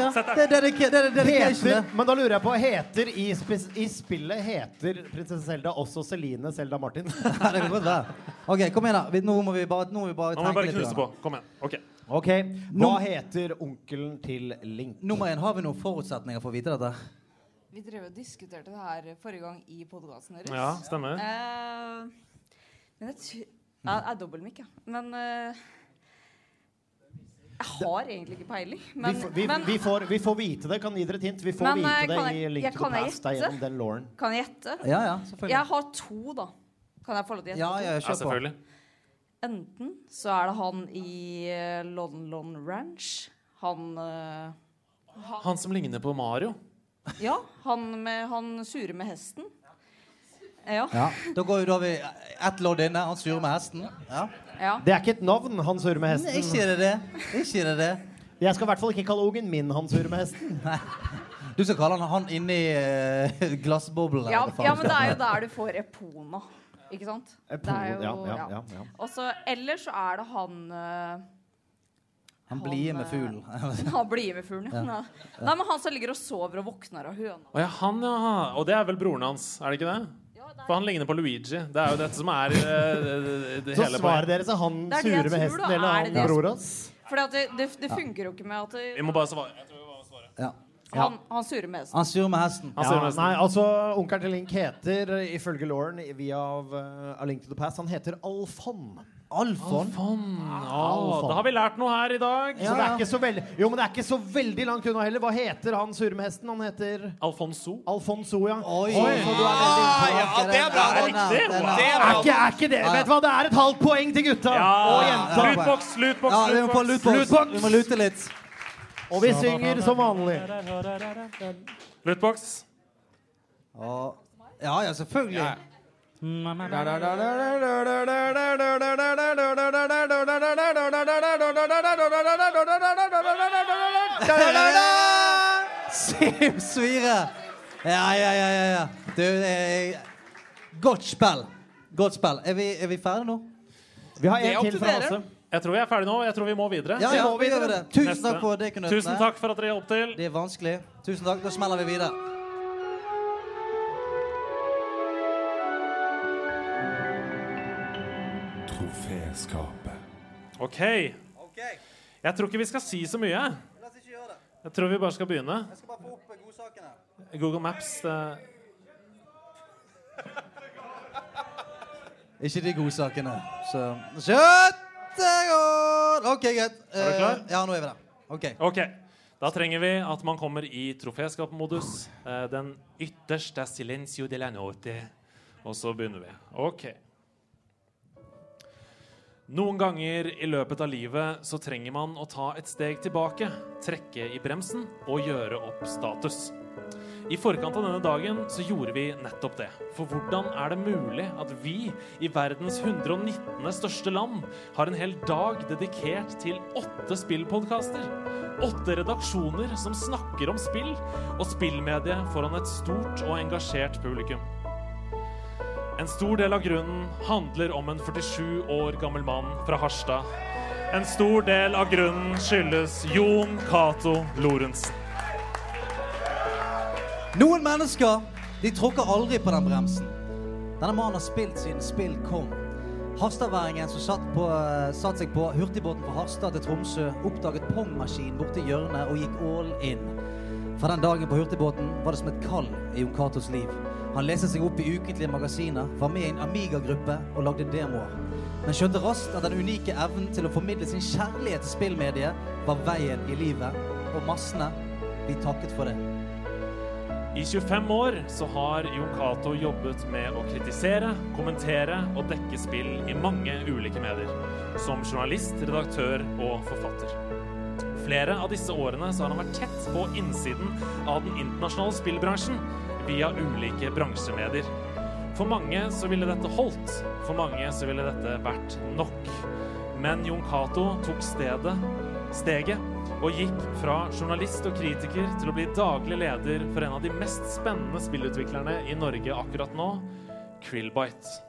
ja. Det er dedika- det er dedication. Heter, men da lurer jeg på, heter i, spis, i spillet heter prinsesse Selda også Celine Selda Martin? Det kan godt være. OK, kom igjen, da. Vi- Nå må vi bare, tenke må vi bare Nå må vi bare knuse på. Kom igjen. Ok. okay. Hva Num heter onkelen til Link? Nummer én, har vi noen forutsetninger for å vite dette? Vi drev og diskuterte det her forrige gang i podkasten deres. Ja, stemmer. Uh, men jeg tror Jeg er dobbeltmikk, ja. Men eh, Jeg har egentlig ikke peiling. Men, vi, får- vi, men vi, får, vi får vite det. Kan gi dere et hint. Vi får Men, vite eh, det jeg, i Link jeg to the Past. Gjennom den lauren. kan jeg gjette? Ja, ja, selvfølgelig. Jeg har to, da. Kan jeg få lov til å gjette? Ja, ja, selvfølgelig. Enten så er det han i eh, Lon Lon Ranch. Han uh, Han som ligner på Mario. Ja, han, med, han sure med hesten. Ja. Ja. Da går vi da vi ett lodd inne. Han sure med hesten. Ja. Ja. Det er ikke et navn, han surrer med hesten. Ikke det det. Ikke det det. Jeg skal i hvert fall ikke kalle ungen min han surrer med hesten. Du skal kalle han han inni uh, glassboblen. Ja, ja, men det er jo der du får Epona. Ikke sant? Det er jo, ja, ja, ja, ja. Og så Eller så er det han uh, Han blir med fuglen. Han blir med fuglen, ja. Ja. Nei, men han som ligger og sover og våkner av høna. Å ja, han, ja. Og det er vel broren hans, er det ikke det? For han ligner på Luigi. Det er jo dette som er uh, det Så hele svaret deres er han Det er det jeg med tror, hesten da. eller Er han det det? bror hans? For det, det, det funker jo ikke med at det, Vi må bare svare. Jeg tror vi må svare. Ja. han, han surer med hesten. Han surer med hesten. Han surrer Ja, nei, altså Onkelen til Link heter, eh, ifølge Lauren via uh, A Link to the Past, han heter Alfon. Alfon? Da har vi lært noe her i dag. Så det er ikke så veldig Jo, men det er ikke så veldig langt unna heller. Hva heter han surmehesten? med hesten? Han heter Alfonso. Alfonso, ja. Oi. Oi. så du er ja, det er bra. Det er riktig. Det er er ikke, er ikke det Vet du hva, det er et halvt poeng til gutta Ja, og jenta. Lutboks, lutboks, Ja, lootbox. lootbox. Vi må lute litt. Og vi synger som vanlig. Lutboks. Ja, ja, selvfølgelig. Sim Svire. Ja, ja, ja. ja, ja. Du, eh, godt spill. Godt spill. Er vi, er vi ferdige nå? Vi har en til fra dere. Jeg tror vi er ferdige nå. Jeg tror vi må videre. Ja, ja, vi det. Tusen takk. Tusen takk for at dere hjalp til. Det er vanskelig. Tusen takk. Da smeller vi videre. Troféskapet. OK. Jeg tror ikke vi skal si så mye. Jeg tror vi bare skal begynne. Jeg skal bare få opp godsakene. Google Maps det... Ikke de godsakene. Så Kjøttegård! OK, greit. Er du klar? Eh, Ja, nå er vi der. OK. OK. Da trenger vi at man kommer i troféskapmodus. Eh, den ytterste silencio de la note. Og så begynner vi. OK. Noen ganger i løpet av livet så trenger man å ta et steg tilbake, trekke i bremsen og gjøre opp status. I forkant av denne dagen så gjorde vi nettopp det. For hvordan er det mulig at vi i verdens 119. største land har en hel dag dedikert til åtte spillpodkaster? Åtte redaksjoner som snakker om spill og spillmediet foran et stort og engasjert publikum. En stor del av grunnen handler om en 47 år gammel mann fra Harstad. En stor del av grunnen skyldes Jon Cato Lorentzen. Noen mennesker de tråkker aldri på den bremsen. Denne mannen har spilt siden spill kom. Harstadværingen som satt, på, eh, satt seg på hurtigbåten fra Harstad til Tromsø, oppdaget pongmaskin borti hjørnet og gikk all in. Fra den dagen på hurtigbåten var det som et kall i Jon Catos liv. Han leste seg opp i ukentlige magasiner, var med i en Amiga-gruppe og lagde demoer. Men skjønte raskt at den unike evnen til å formidle sin kjærlighet til spillmediet var veien i livet, og massene, blir takket for det. I 25 år så har Jon Cato jobbet med å kritisere, kommentere og dekke spill i mange ulike medier. Som journalist, redaktør og forfatter. Flere av disse årene så har han vært tett på innsiden av den internasjonale spillbransjen via ulike bransjemedier. For mange så ville dette holdt, for mange så ville dette vært nok. Men Jon Cato tok stedet, steget og gikk fra journalist og kritiker til å bli daglig leder for en av de mest spennende spillutviklerne i Norge akkurat nå, Krillbite.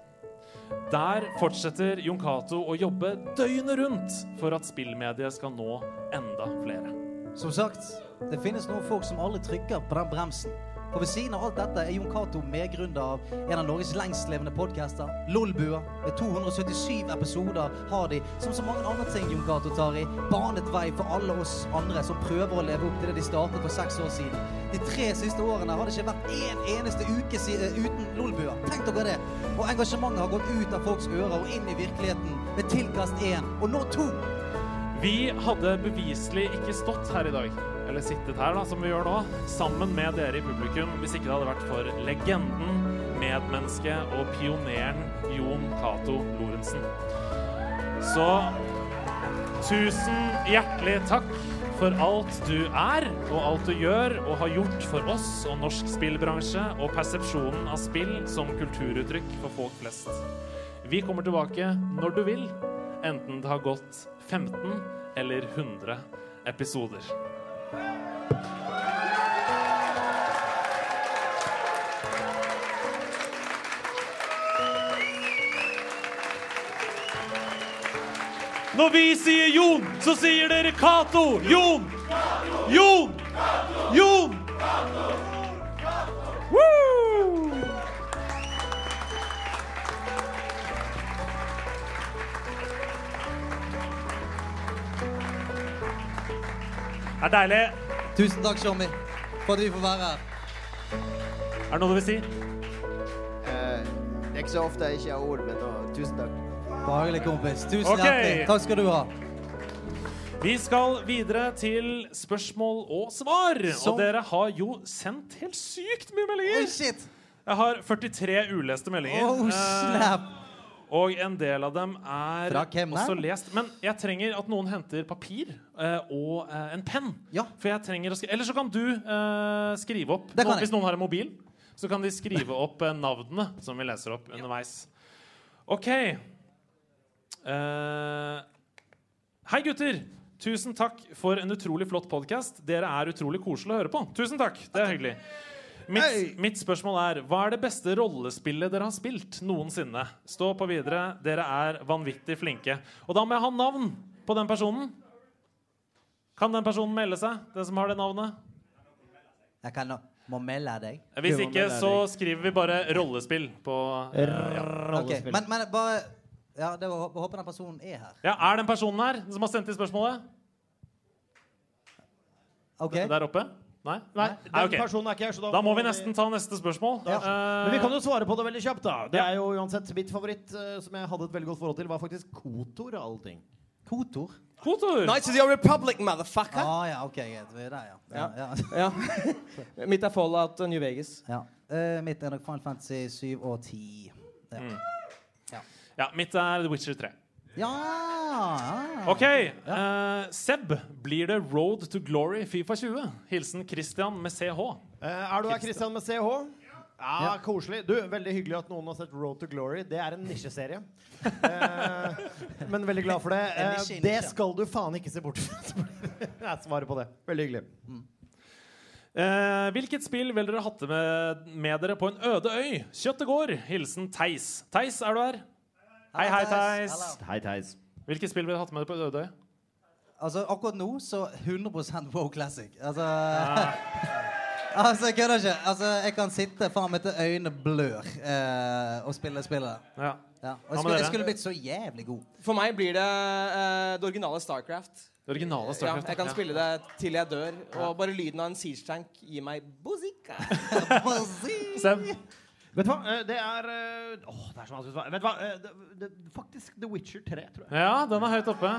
Der fortsetter Jon Cato å jobbe døgnet rundt for at spillmediet skal nå enda flere. Som sagt, det finnes noen folk som aldri trykker på den bremsen. For ved siden av alt dette er Jon Cato medgrunner av en av Norges lengstlevende podcaster, Lolbua. Med 277 episoder har de, som så mange andre ting Jon Cato tar i, banet vei for alle oss andre som prøver å leve opp til det de startet for seks år siden. De tre siste årene har det ikke vært én eneste uke si- eh, uten Lolbua. Tenk dere det. Og engasjementet har gått ut av folks ører og inn i virkeligheten med tilkast én, og nå to. Vi hadde beviselig ikke stått her i dag, eller sittet her da, som vi gjør nå, sammen med dere i publikum, hvis ikke det hadde vært for legenden, medmennesket og pioneren Jon Cato Lorentzen. Så tusen hjertelig takk for alt du er, og alt du gjør og har gjort for oss og norsk spillbransje og persepsjonen av spill som kulturuttrykk for folk flest. Vi kommer tilbake når du vil, enten det har gått 15 eller 100 episoder. Når vi sier Jon, så sier dere Cato. Jon! Jon! Jon! Det er deilig. Tusen takk, Tjommi, for at vi får være her. Er det noe du vil si? Eh, det er ikke så ofte jeg ikke har ord, men da, tusen takk. Bare hyggelig, kompis. Tusen okay. hjertelig. Takk skal du ha. Vi skal videre til spørsmål og svar. Som... Og dere har jo sendt helt sykt mye meldinger. Jeg har 43 uleste meldinger. Oh, Eh, snap. Og en del av dem er også lest. Men jeg trenger at noen henter papir eh, og eh, en penn. For jeg trenger å skrive Eller så kan du eh, skrive opp. Det kan Noen, jeg. hvis noen har en mobil, så kan de skrive opp eh, navnene som vi leser opp underveis. OK. Eh, hei, gutter! Tusen takk for en utrolig flott podkast. Dere er utrolig koselige å høre på. Tusen takk. Det er hyggelig. Mitt, mitt spørsmål er hva er det beste rollespillet dere har spilt noensinne? Stå på videre. Dere er vanvittig flinke. Og da må jeg ha navn på den personen. Kan den personen melde seg? Den som har det navnet? Jeg kan nå må melde deg. Hvis ikke, så skriver vi bare rollespill på eh, ja. Okay. Men, men bare Ja, det var, jeg håper den personen er her. ja, Er den personen her den som har sendt inn spørsmålet? Ok. Der oppe? Nei? Nei? Den Nei, ok. personen er ikke her, så da Da må vi nesten ta neste spørsmål. Ja. Eh, Men vi kan jo svare på det veldig kjapt, da. Det er jo uansett mitt favoritt, eh, som jeg hadde et veldig godt forhold til, var faktisk Kotor av alle ting. Kotor? Kotor! Knights of the Republic, motherfucker! Ah, ja, ok, greit. Vi er der, ja. Ja. ja. Ja. Mitt er Fallout uh, New Vegas. ja. Eh, mitt er nok Final Fantasy 7 og 10. Ja. Mm. Ja. Ja, mitt er The Witcher 3. ja. ah. OK. Uh, Seb, blir det Road to Glory Fifa 20? Hilsen Christian med CH. Uh, er du her, Christian med CH? Ja, Ja. koselig. Du, Veldig hyggelig at noen har sett Road to Glory. Det er en nisjeserie. uh, men veldig glad for det. Eh, i det skal du faen ikke se bort fra. Jeg svarer på det. Veldig hyggelig. Eh, hvilket spill vil dere hatt med, med dere på en øde øy? Kjøttet går. Hilsen Theis. Theis, er du her? Hei, hei, Theis. Hei, Theis. Hvilket spill ville du hatt med deg på en? Altså, akkurat nå så 100% Wow Classic. Altså Ah. Altså, jeg kødder ikke. Altså, jeg kan sitte faen meg til øynene blør eh, og spille spillet. Ja. Ja. Og jeg skulle, jeg skulle blitt så jævlig god. For meg blir det eh, det originale Starcraft. Det originale Starcraft, Ja, jeg kan ja. spille det til jeg dør. Og bare lyden av en siege tank gir meg bozika. Seb? Vet du hva? Eh, Det er eh, Åh, det er så vanskelig å svare. Vet du hva? Eh, det, det, faktisk The Witcher 3, tror jeg. Ja, den er høyt oppe.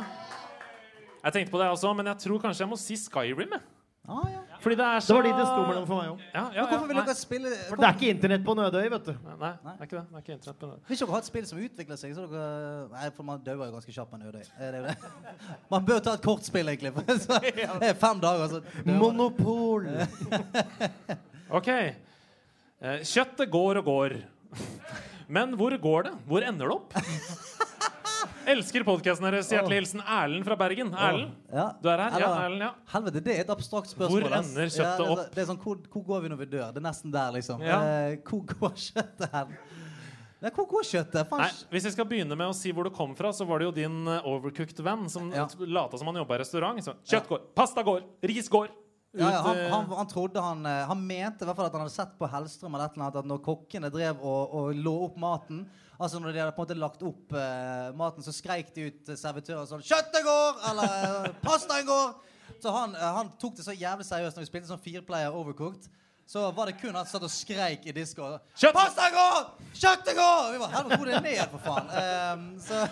Jeg tenkte på det også, men jeg tror kanskje jeg må si Skyrim. jeg. Ah, ja. Fordi det er så Det var de det sto mellom for meg òg. Ja, ja, hvorfor vil dere spille For det er ikke internett på Nødøy, vet du. Nei, det er ikke det. det, er ikke internett på det. Hvis dere har et spill som utvikler seg, så dere Nei, for man dauer jo ganske kjapt på Nødøy. Er det det? Man bør ta et kortspill, egentlig. Det er fem dager, så. Monopol. OK. Eh, kjøttet går og går. Men hvor går det? Hvor ender det opp? Elsker podkasten deres. Hjertelig hilsen Erlend fra Bergen. Erlend, Ja. du er her? Ja, Erlend, ja. Helvete, det er et abstrakt spørsmål. Hvor ender kjøttet opp? Ja, Det er sånn, hvor, hvor går vi når vi dør? Det er nesten der, liksom. Ja. Eh, hvor går kjøttet hen? Nei, hvor går kjøttet? Nei, hvis jeg skal begynne med å si hvor det kom fra, så var det jo din eh, overcooked venn som Ja. lata som han jobba i restaurant. Så, kjøtt går, pasta går, ris går. Ja, ja, han, eh, han, han trodde han eh, Han mente i hvert fall at han hadde sett på Hellstrøm eller et eller annet at når kokkene drev og, og lå opp maten Altså når de hadde på en måte lagt opp eh, maten, så skreik de ut uh, servitøren sånn 'Kjøttet går!' eller eh, 'Pastaen går!' Så han, eh, han tok det så jævlig seriøst når vi spilte sånn fireplayer overcooked. Så var det kun han som satt og skreik i disko. 'Pastaen går! Kjøttet går!' Vi var helvete, hvor er det ned, for faen? Um, så,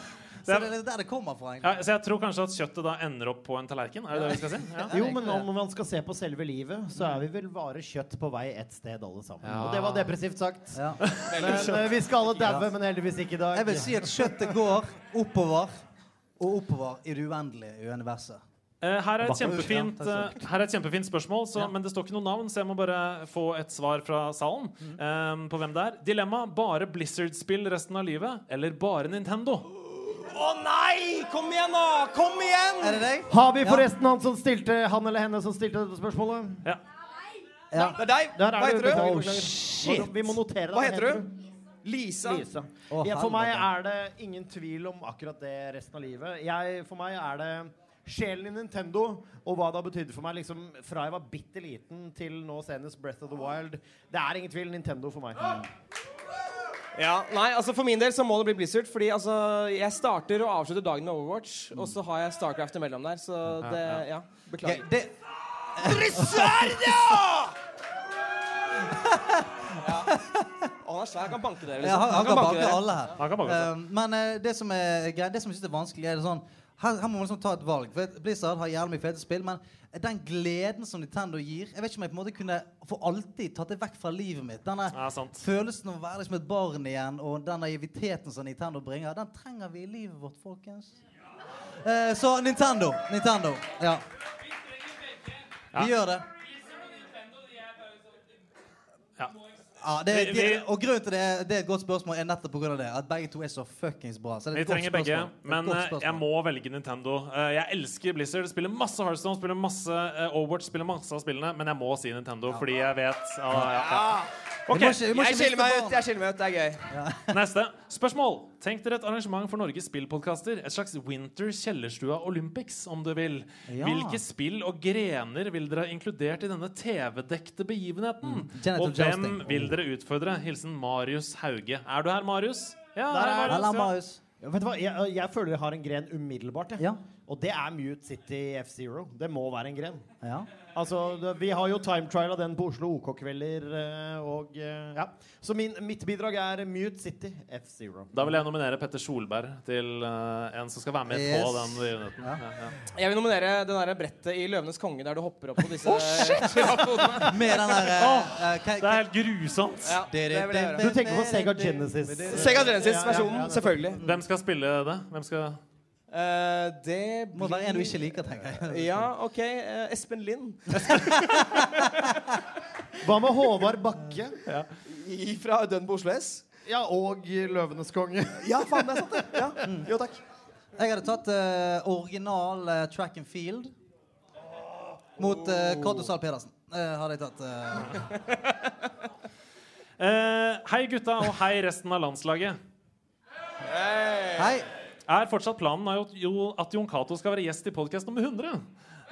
så Det er- det er der det kommer fra, ja, så jeg tror kanskje at kjøttet da ender opp på en tallerken? Er det det vi skal si? Ja. Jo, men om man skal se på selve livet, så er vi vel bare kjøtt på vei et sted, alle sammen. Ja. Og det var depressivt sagt. Ja. Men eh, vi skal alle daue, men heldigvis ikke i dag. Jeg vil si at kjøttet går oppover og oppover i det uendelige universet. Eh, her, er et kjempefint, eh, her er et kjempefint spørsmål, så, men det står ikke noe navn, så jeg må bare få et svar fra salen Mm. eh, på hvem det er. Dilemma bare Blizzard-spill resten av livet, eller bare Nintendo? Å nei! Kom igjen, da! Kom igjen! Er det deg? Har vi forresten han som stilte Han eller henne som stilte dette spørsmålet? Ja. Ja. Det er deg. Der er Hva heter du? Oh, shit. Vi må notere det. Hva heter du? Lisa. Lisa. Oh, Ja, for meg er det ingen tvil om akkurat det resten av livet. Jeg, for meg er det sjelen i Nintendo, og hva det har betydd for meg liksom, fra jeg var bitte liten til nå senest Breath of the Wild. Det er ingen tvil Nintendo for meg. Ja, nei, altså For min del så må det bli Blizzard. Fordi altså, jeg starter og avslutter dagen med Overwatch, og så har jeg Starcraft imellom der. Så det Ja, beklager. Ja, det, Å, han er svær. Han kan banke dere. Ja, han, han, han kan banke banke alle her. Han kan banke Um, men uh, det som er greit, det som jeg synes er vanskelig, er det sånn her, her må man liksom ta et valg. For Blizzard har jævlig mye fete spill, men den gleden som Nintendo gir Jeg vet ikke om jeg på en måte kunne for alltid tatt det vekk fra livet mitt. Denne Ja, følelsen av å være liksom et barn igjen, og den naiviteten som Nintendo bringer, den trenger vi i livet vårt, folkens. Eh, så Nintendo. Nintendo. Ja. Vi gjør det. Ja, det, Vi- vi- og grunnen til det, er- det er et godt spørsmål er nettopp av det. At begge to er så fuckings bra. Så det er Vi trenger begge, men eh, jeg må velge Nintendo. Eh, Jeg elsker Blizzard. Spiller masse Hearthstone, spiller masse eh, Overwatch, spiller masse av spillene, men jeg må si Nintendo fordi jeg vet ja, ja, ja. Ok, Vi må må Jeg skiller meg ut. jeg skiller meg ut, Det er gøy. Neste spørsmål. Tenk dere et arrangement for Norges spillpodkaster. Et slags Winter Kjellerstua Olympics, om du vil. Ja. Hvilke spill og grener vil dere ha inkludert i denne TV-dekte begivenheten? Mm. Og hvem oh. vil dere utfordre? Hilsen Marius Hauge. Er du her, Marius? Ja, Der er Marius. ja. Marius. Ja, vet du hva? Jeg, jeg føler jeg har en gren umiddelbart. Ja. Og det er Mute City F-Zero. Det må være en gren. Ja. Altså, Vi har jo time trial av den på Oslo OK-kvelder. OK og eh, ja. Så min, mitt bidrag er Mute City F-Zero. Da vil jeg nominere Petter Solberg til uh, en som skal være med Yes. på den begivenheten. Ja. Ja, Jeg vil nominere det der brettet i 'Løvenes konge' der du hopper opp på disse oh. Med den der uh, eh, Det er helt grusomt. Ja, det vil jeg. Du tenker på Sega Genesis. Sega Genesis-versjonen, Ja, ja, ja, selvfølgelig. Hvem skal spille det? Hvem skal Eh, det Må være en du ikke liker, tenker jeg. Ja, OK. Uh, Espen Lind. Hva med Håvard Bakke? I- Fra Dønn Oslo S. Ja, og Løvenes konge. Ja, faen, det er sant, det. Ja. Jo, takk. Jeg hadde tatt uh, original eh, track and field mot uh, Cato Zahl Pedersen. Eh, hadde jeg tatt eh. Eh, Hei, gutta, og hei, resten av landslaget. Hei. Er fortsatt planen at Jon Cato skal være gjest i podkast nummer 100.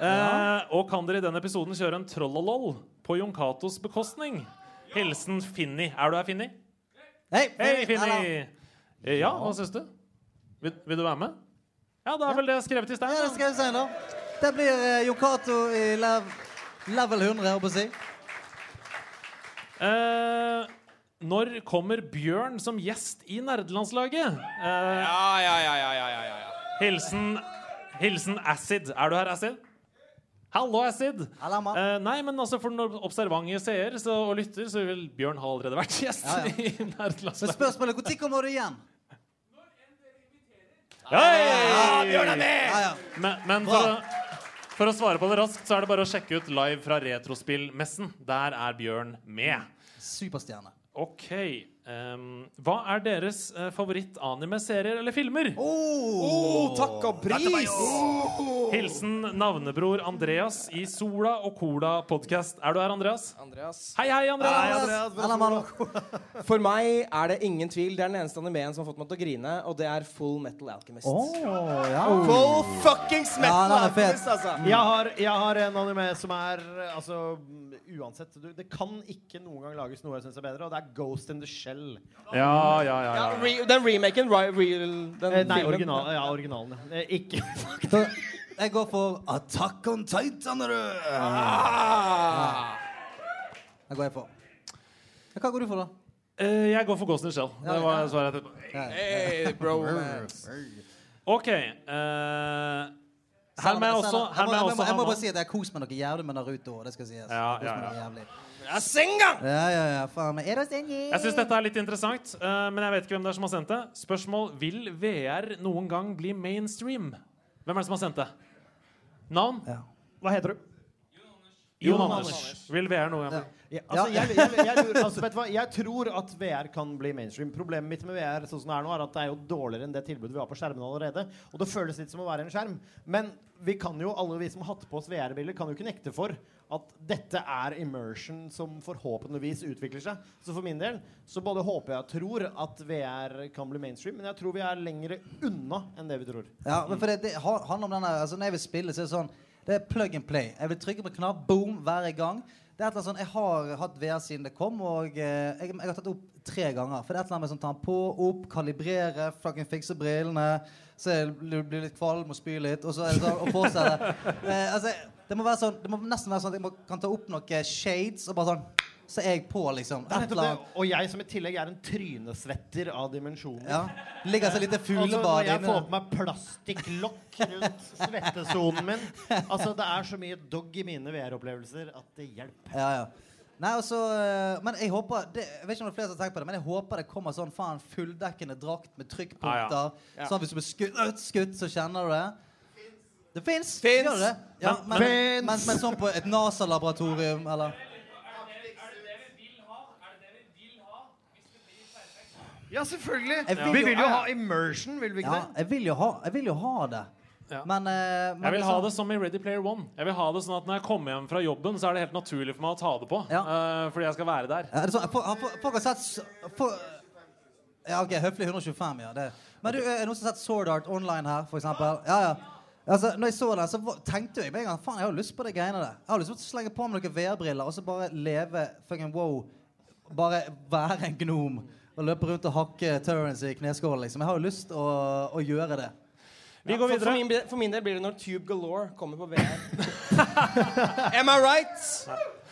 Eh, og kan dere i den episoden kjøre en trollolol på Jon Catos bekostning? Hilsen Finni. Er du her, Finni? Hei, hey, Finni. Eh, Ja, hva syns du? Vil, vil du være med? Ja, da er vel det skrevet i stein. Ja, det skrevet jeg si nå. Det blir eh, Jon Cato i lev level 100, jeg på å si. Eh, når kommer Bjørn som gjest i nerdelandslaget? Eh, Ja, ja, ja, ja, ja, ja, ja. hilsen, hilsen Acid. Er du her, Acid? Hallo, Acid. Eh, nei, men altså for den observante seer og lytter, så vil Bjørn ha allerede vært gjest. Ja, ja. i nerdelandslaget. Men spørsmålet når kommer du igjen? Hei! Bjørn er med! Ja, ja. Men, men for, for å svare på det raskt, så er det bare å sjekke ut live fra Retrospillmessen. Der er Bjørn med. Superstjerne. OK. Ehm, hva er deres uh, favoritt-anime-serier eller filmer? Oh, takk og pris! Hilsen navnebror Andreas i Sola og Cola podkast. Er du her, Andreas? Andreas. Hei, hei, Andreas! For meg er det ingen tvil. Det er den eneste animeen som har fått meg til å grine, og det er Full Metal Alchemist. ja. Full fuckings Metal er. Alchemist, altså. Jeg har, jeg har en anime som er altså, Uansett, du, det kan ikke noen gang lages noe jeg syns er bedre, og det er Ghost in the Shell. Ja, ja, ja. Ja, re den remaken, real, den Eh, nei, original, ja, originalen. Eh, ikke Så jeg går for Attack on Titan. er du. Ah! Det går jeg for. Hva går du for, da? Eh, jeg går for Ghost in the Shell. Ja, Det var svaret etterpå. Hey, bromance. OK. Uh, her må jeg også jeg, må, bare si at jeg har kost meg noe jævlig med Naruto. Det skal sies. Ja, Jeg si. kost ja, noe ja. Ja, Senga! Ja, ja, ja. Faen meg. Eros Jeg syns dette er litt interessant, eh, men jeg vet ikke hvem det er som har sendt det. Spørsmål Vil VR noen gang bli mainstream? Hvem er det som har sendt det? Navn? Hva heter du? Jon Jon Anders. Vil VR gang bli Ja, altså, jeg, jeg, jeg, lurer, altså, vet du hva? jeg tror at VR kan bli mainstream. Problemet mitt med VR sånn som det er nå, er at det er jo dårligere enn det tilbudet vi har på skjermene allerede. Og det føles litt som å være en skjerm. Men vi kan jo, alle vi som har hatt på oss VR-briller, kan jo ikke nekte for at dette er immersion som forhåpentligvis utvikler seg. Så for min del så både håper jeg og tror at VR kan bli mainstream, men jeg tror vi er lenger unna enn det vi tror. Ja, men for det, det handler om denne altså Når jeg vil spille, så er det sånn Det er plug and play. Jeg vil trykke på en knapp, boom, hver gang. Det er et eller annet sånn, Jeg har hatt VR siden det kom, og eh, jeg, jeg har tatt det opp tre ganger. For det er et eller annet med sånn ta den på, opp, kalibrere, fucking fikse brillene. Så jeg blir litt kvalm og spyr litt, og så er det sånn å fortsette. Eh, altså, det må sånn Det må nesten være sånn at jeg må, kan ta opp noen shades og bare sånn Så er jeg på, liksom. Og jeg som i tillegg er en trynesvetter av dimensjoner. Ja. Ligger altså litt fuglebad Altså, når jeg inne. får på meg plastikklokk rundt svettesonen min Altså, Det er så mye dog i mine VR-opplevelser at det hjelper. Ja, ja. Nei, altså, øh, men jeg håper det, Jeg vet ikke om det er flere som tenkt på det, men jeg håper det kommer sånn faen fulldekkende drakt med trykkpunkter. Ah, ja. Sånn hvis du blir skutt, skutt, så kjenner du det. Det fins! Gjør det? Ja, Men- men, men, men sånn på et NASA-laboratorium, eller Ja, selvfølgelig! Vil Vi vil jo ja, ja. ha immersion, vil vi ikke Ja, det? jeg vil jo ha, jeg vil jo ha det. Ja. Men, uh, men Jeg vil ha sånn- det som i Ready Player One. Jeg vil ha det sånn at Når jeg kommer hjem fra jobben, så er det helt naturlig for meg å ta det på. eh, fordi jeg skal være der. Ja, er det sånn, for, for, folk har sett for, Ja, OK, høflig 125, ja. Det. Men du, er det noen som har sett Sword Art Online her, eksempel? Ja, ja. Altså, når jeg så den, så tenkte jeg med en gang Faen, jeg har lyst på de greiene der. Jeg har lyst til å slenge på meg noen VR-briller og så bare leve fucking wow. Bare være en gnom og løpe rundt og hakke Terence i kneskålen, liksom. Jeg har jo lyst å, å gjøre det. Vi Ja, går for, for, min, for min del blir det når Tube Galore kommer på VR. Am I right?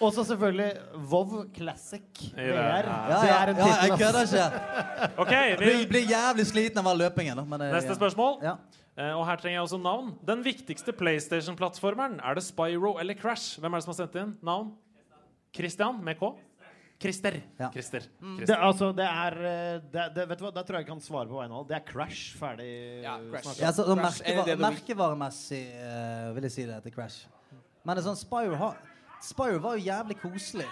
Og så selvfølgelig Vov Classic VR. Ja, Ja, Det er en ja, jeg tittel, kødder ikke. okay, vi, blir jævlig sliten av all løpingen. Men, Neste ja. spørsmål. Ja. Eh, og her trenger jeg også navn. Den viktigste PlayStation-plattformeren, er det Spyro eller Crash? Hvem er det som har sendt inn navn? Christian med K? Christer. Ja. Christer. Det, altså, det er eh, det, det, Vet du hva, Der tror jeg jeg kan svare på vegne av alle. Det er Crash. Ferdig Ja, Crash. Ja, så, Crash, merkevar merkevaremessig uh, vil jeg si det til Crash. Men det er sånn Spyro, ha, Spyro var jo jævlig koselig.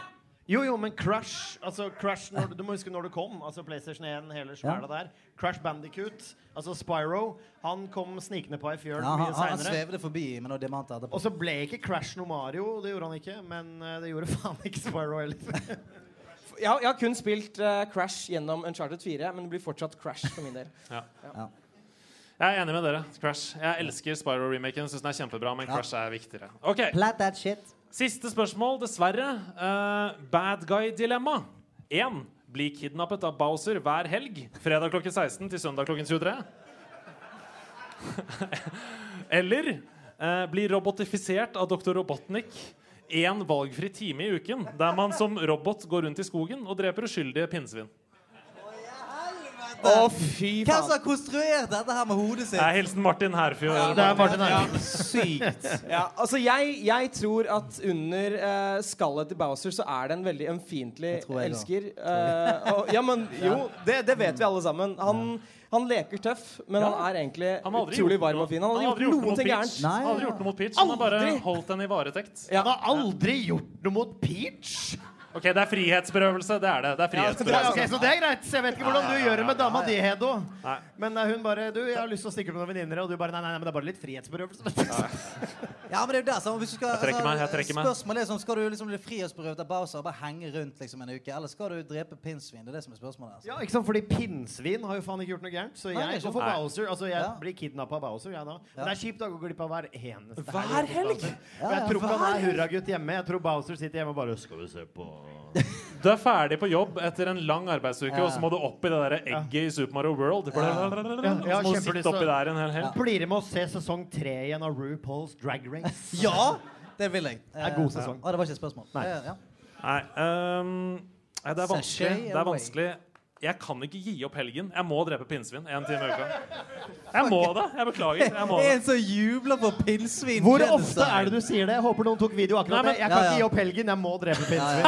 Jo, jo, men Crash altså Crash, når, Du må huske når det kom. Altså PlayStation 1, hele smæla der. Crash Bandicoot, altså Spyro, han kom snikende på ei fjøl Ja, han, mye seinere. han svevde forbi med noe diamant etterpå. Og så ble ikke Crash noe Mario, det gjorde han ikke. Men eh, det gjorde faen ikke Spyro heller. Jeg har, jeg har kun spilt uh, Crash gjennom Uncharted 4, men det blir fortsatt Crash for min del. Ja. Ja. Jeg er enig med dere. Crash. Jeg elsker Spyro-remaken. Syns den er kjempebra, men Crash er viktigere. Ok, Plat that shit. Siste spørsmål, dessverre. Uh, bad guy-dilemma. 1. Bli kidnappet av Bowser hver helg. Fredag klokken 16 til søndag klokken 23. Eller uh, bli robotifisert av Dr. Robotnik én valgfri time i uken, der man som robot går rundt i skogen og dreper uskyldige pinnsvin. Å, fy Hvem som har konstruert dette her med hodet sitt? Det er hilsen Martin Herfjord. Det er Martin Herfjord. Sykt. Ja, altså jeg, jeg tror at under uh, skallet til Bowser så er det en veldig ømfintlig elsker. Uh, og, ja, men jo, det, det vet vi alle sammen. Han, han leker tøff, men Ja. han er egentlig Han utrolig gjort varm noe- og fin. Han har aldri gjort noe mot. Peach. Han har aldri gjort noe mot Peach. Han har bare holdt henne i varetekt. Han har aldri gjort noe mot Peach. Ok, det er frihetsberøvelse. Det er det. Det er Ja, frihetsberøvelse. ok, så det er greit. Så jeg vet ikke hvordan du gjør det med dama di, Hedo. Nei. Men eh, hun bare Du, jeg har lyst til å stikke med noen venninner, og du bare Nei, nei, nei, men det er bare litt frihetsberøvelse. Ja, men det er jo det, så hvis du skal, Jeg trekker meg, jeg trekker meg. Spørsmålet er sånn, Skal du liksom bli frihetsberøvet av Bowser og bare henge rundt liksom en uke, eller skal du drepe pinnsvin? Det er det som er spørsmålet. Altså. Ja, ikke sant? Fordi pinnsvin har jo faen ikke gjort noe gærent. Så jeg nei, går for nei. Bowser. Altså, jeg Ja. blir kidnappa av Bowser, jeg da. Men det er kjipt å gå glipp av hver eneste Hver helg? Ja, jeg tror ikke han er hurragutt hjemme. Jeg tror Bowser sitter hjemme og bare Skal vi se på Du er ferdig på jobb etter en lang arbeidsuke, Ja. og så må du opp i det der egget i Super Mario World. Ja, ja, må du sitte oppi der en hel helg. Blir det med å se sesong tre igjen av RuPaul's Drag Race? Ja! Det vil jeg. Det er god sesong. Det var ikke et spørsmål. Nei. Ja. Nei, um, det er vanskelig. Det er vanskelig. Jeg kan ikke gi opp helgen. Jeg må drepe pinnsvin en time i uka. Jeg må det. Jeg beklager. Jeg må det. En som jubler for pinnsvin. Hvor ofte er det du sier det? Jeg håper noen tok video akkurat Nei, men- det. Jeg kan Ja, ja. ikke gi opp helgen, jeg må drepe pinnsvin.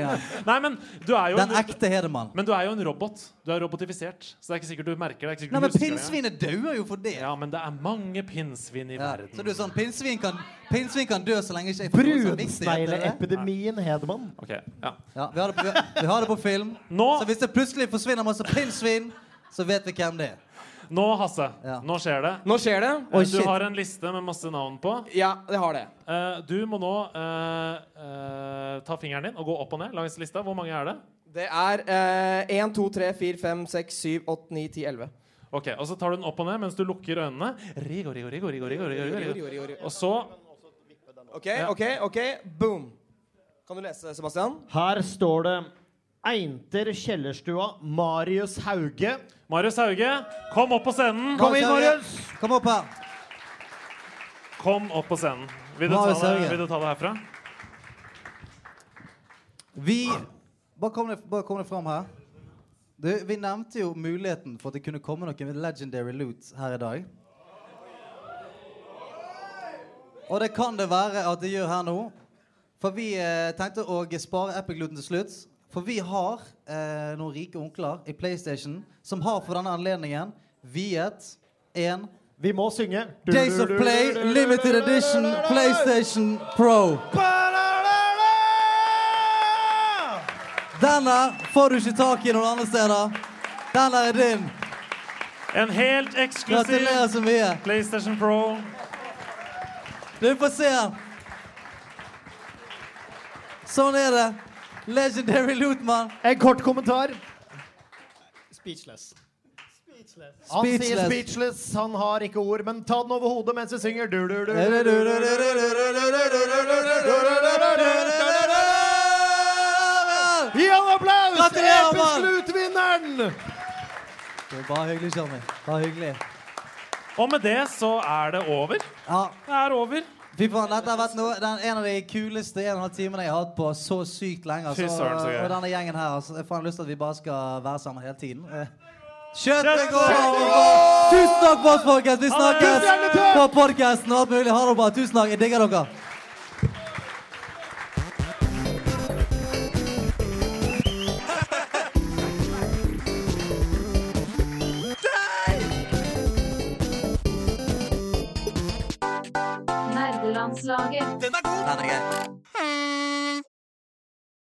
ja. Nei, men du er jo Den ekte Hedemann. men du er jo en robot. Du er robotifisert. Så det er ikke sikkert du merker det. det. er Nei, men pinnsvinet dauer jo for det. Ja, men det er mange pinnsvin i verden. Så du er sånn, pinnsvin kan, pinnsvin kan dø så lenge ikke jeg får er? Brunsnegleepidemien, Hedemann. Ok, ja. Ja, vi har, det på, vi, vi har det på film. Nå- Så hvis det plutselig forsvinner masse pinnsvin, så vet vi hvem det er. Nå, Hasse. Ja. Nå skjer det. Nå skjer det. Oi, du shit. har en liste med masse navn på. Ja, det har det. Eh, du må nå eh, eh, ta fingeren din og gå opp og ned langs lista. Hvor mange er det? Det er eh, 1, 2, 3, 4, 5, 6, 7, 8, 9, 10, 11. Ok, Og så tar du den opp og ned mens du lukker øynene. Rigo, rigo, rigo, rigo, rigo, rigo, rigo. Og så OK, OK, OK. Boom. Kan du lese, Sebastian? Her står det Einter Kjellerstua, Marius Hauge. Marius Hauge, kom opp på scenen. Kom inn, Marius Hauge. Kom opp her. Kom opp på scenen. Vil du, ta det, vil du ta det herfra? Vi Bare kom det, bare kom det fram her. Du, vi nevnte jo muligheten for at det kunne komme noen legendary loot her i dag. Og det kan det være at det gjør her nå. For vi eh, tenkte å spare Epic Looten til slutt. For vi har eh, noen rike onkler i PlayStation som har for denne anledningen viet en Vi må synge. Days of Play Limited Edition PlayStation Pro. Denne får du ikke tak i noen andre steder. Denne er din. En helt eksklusiv. PlayStation Pro. Du får se. Sånn er det. Legendary Lutmann. En kort kommentar. Speechless. Han sier Speechless. speechless. Han har ikke ord, men ta den over hodet mens vi synger. Du, du, du, Gi ham applaus! Episk er bare hyggelig, Johnny. Bare hyggelig. Og med det så er det over. Ja. Det er over. Fy faen, dette har vært noe, den, en av de kuleste en og en halv timene jeg har hatt på så sykt lenge. Fy søren, så og denne gjengen her. Altså, jeg har lyst til at vi bare skal være sammen hele tiden. Eh, Kjøttet går! Tusen takk for oss, folkens. Vi snakkes på podkasten og alt mulig. Ha det bra. Tusen takk. Jeg digger dere. Nerdelandslaget. Den er grei.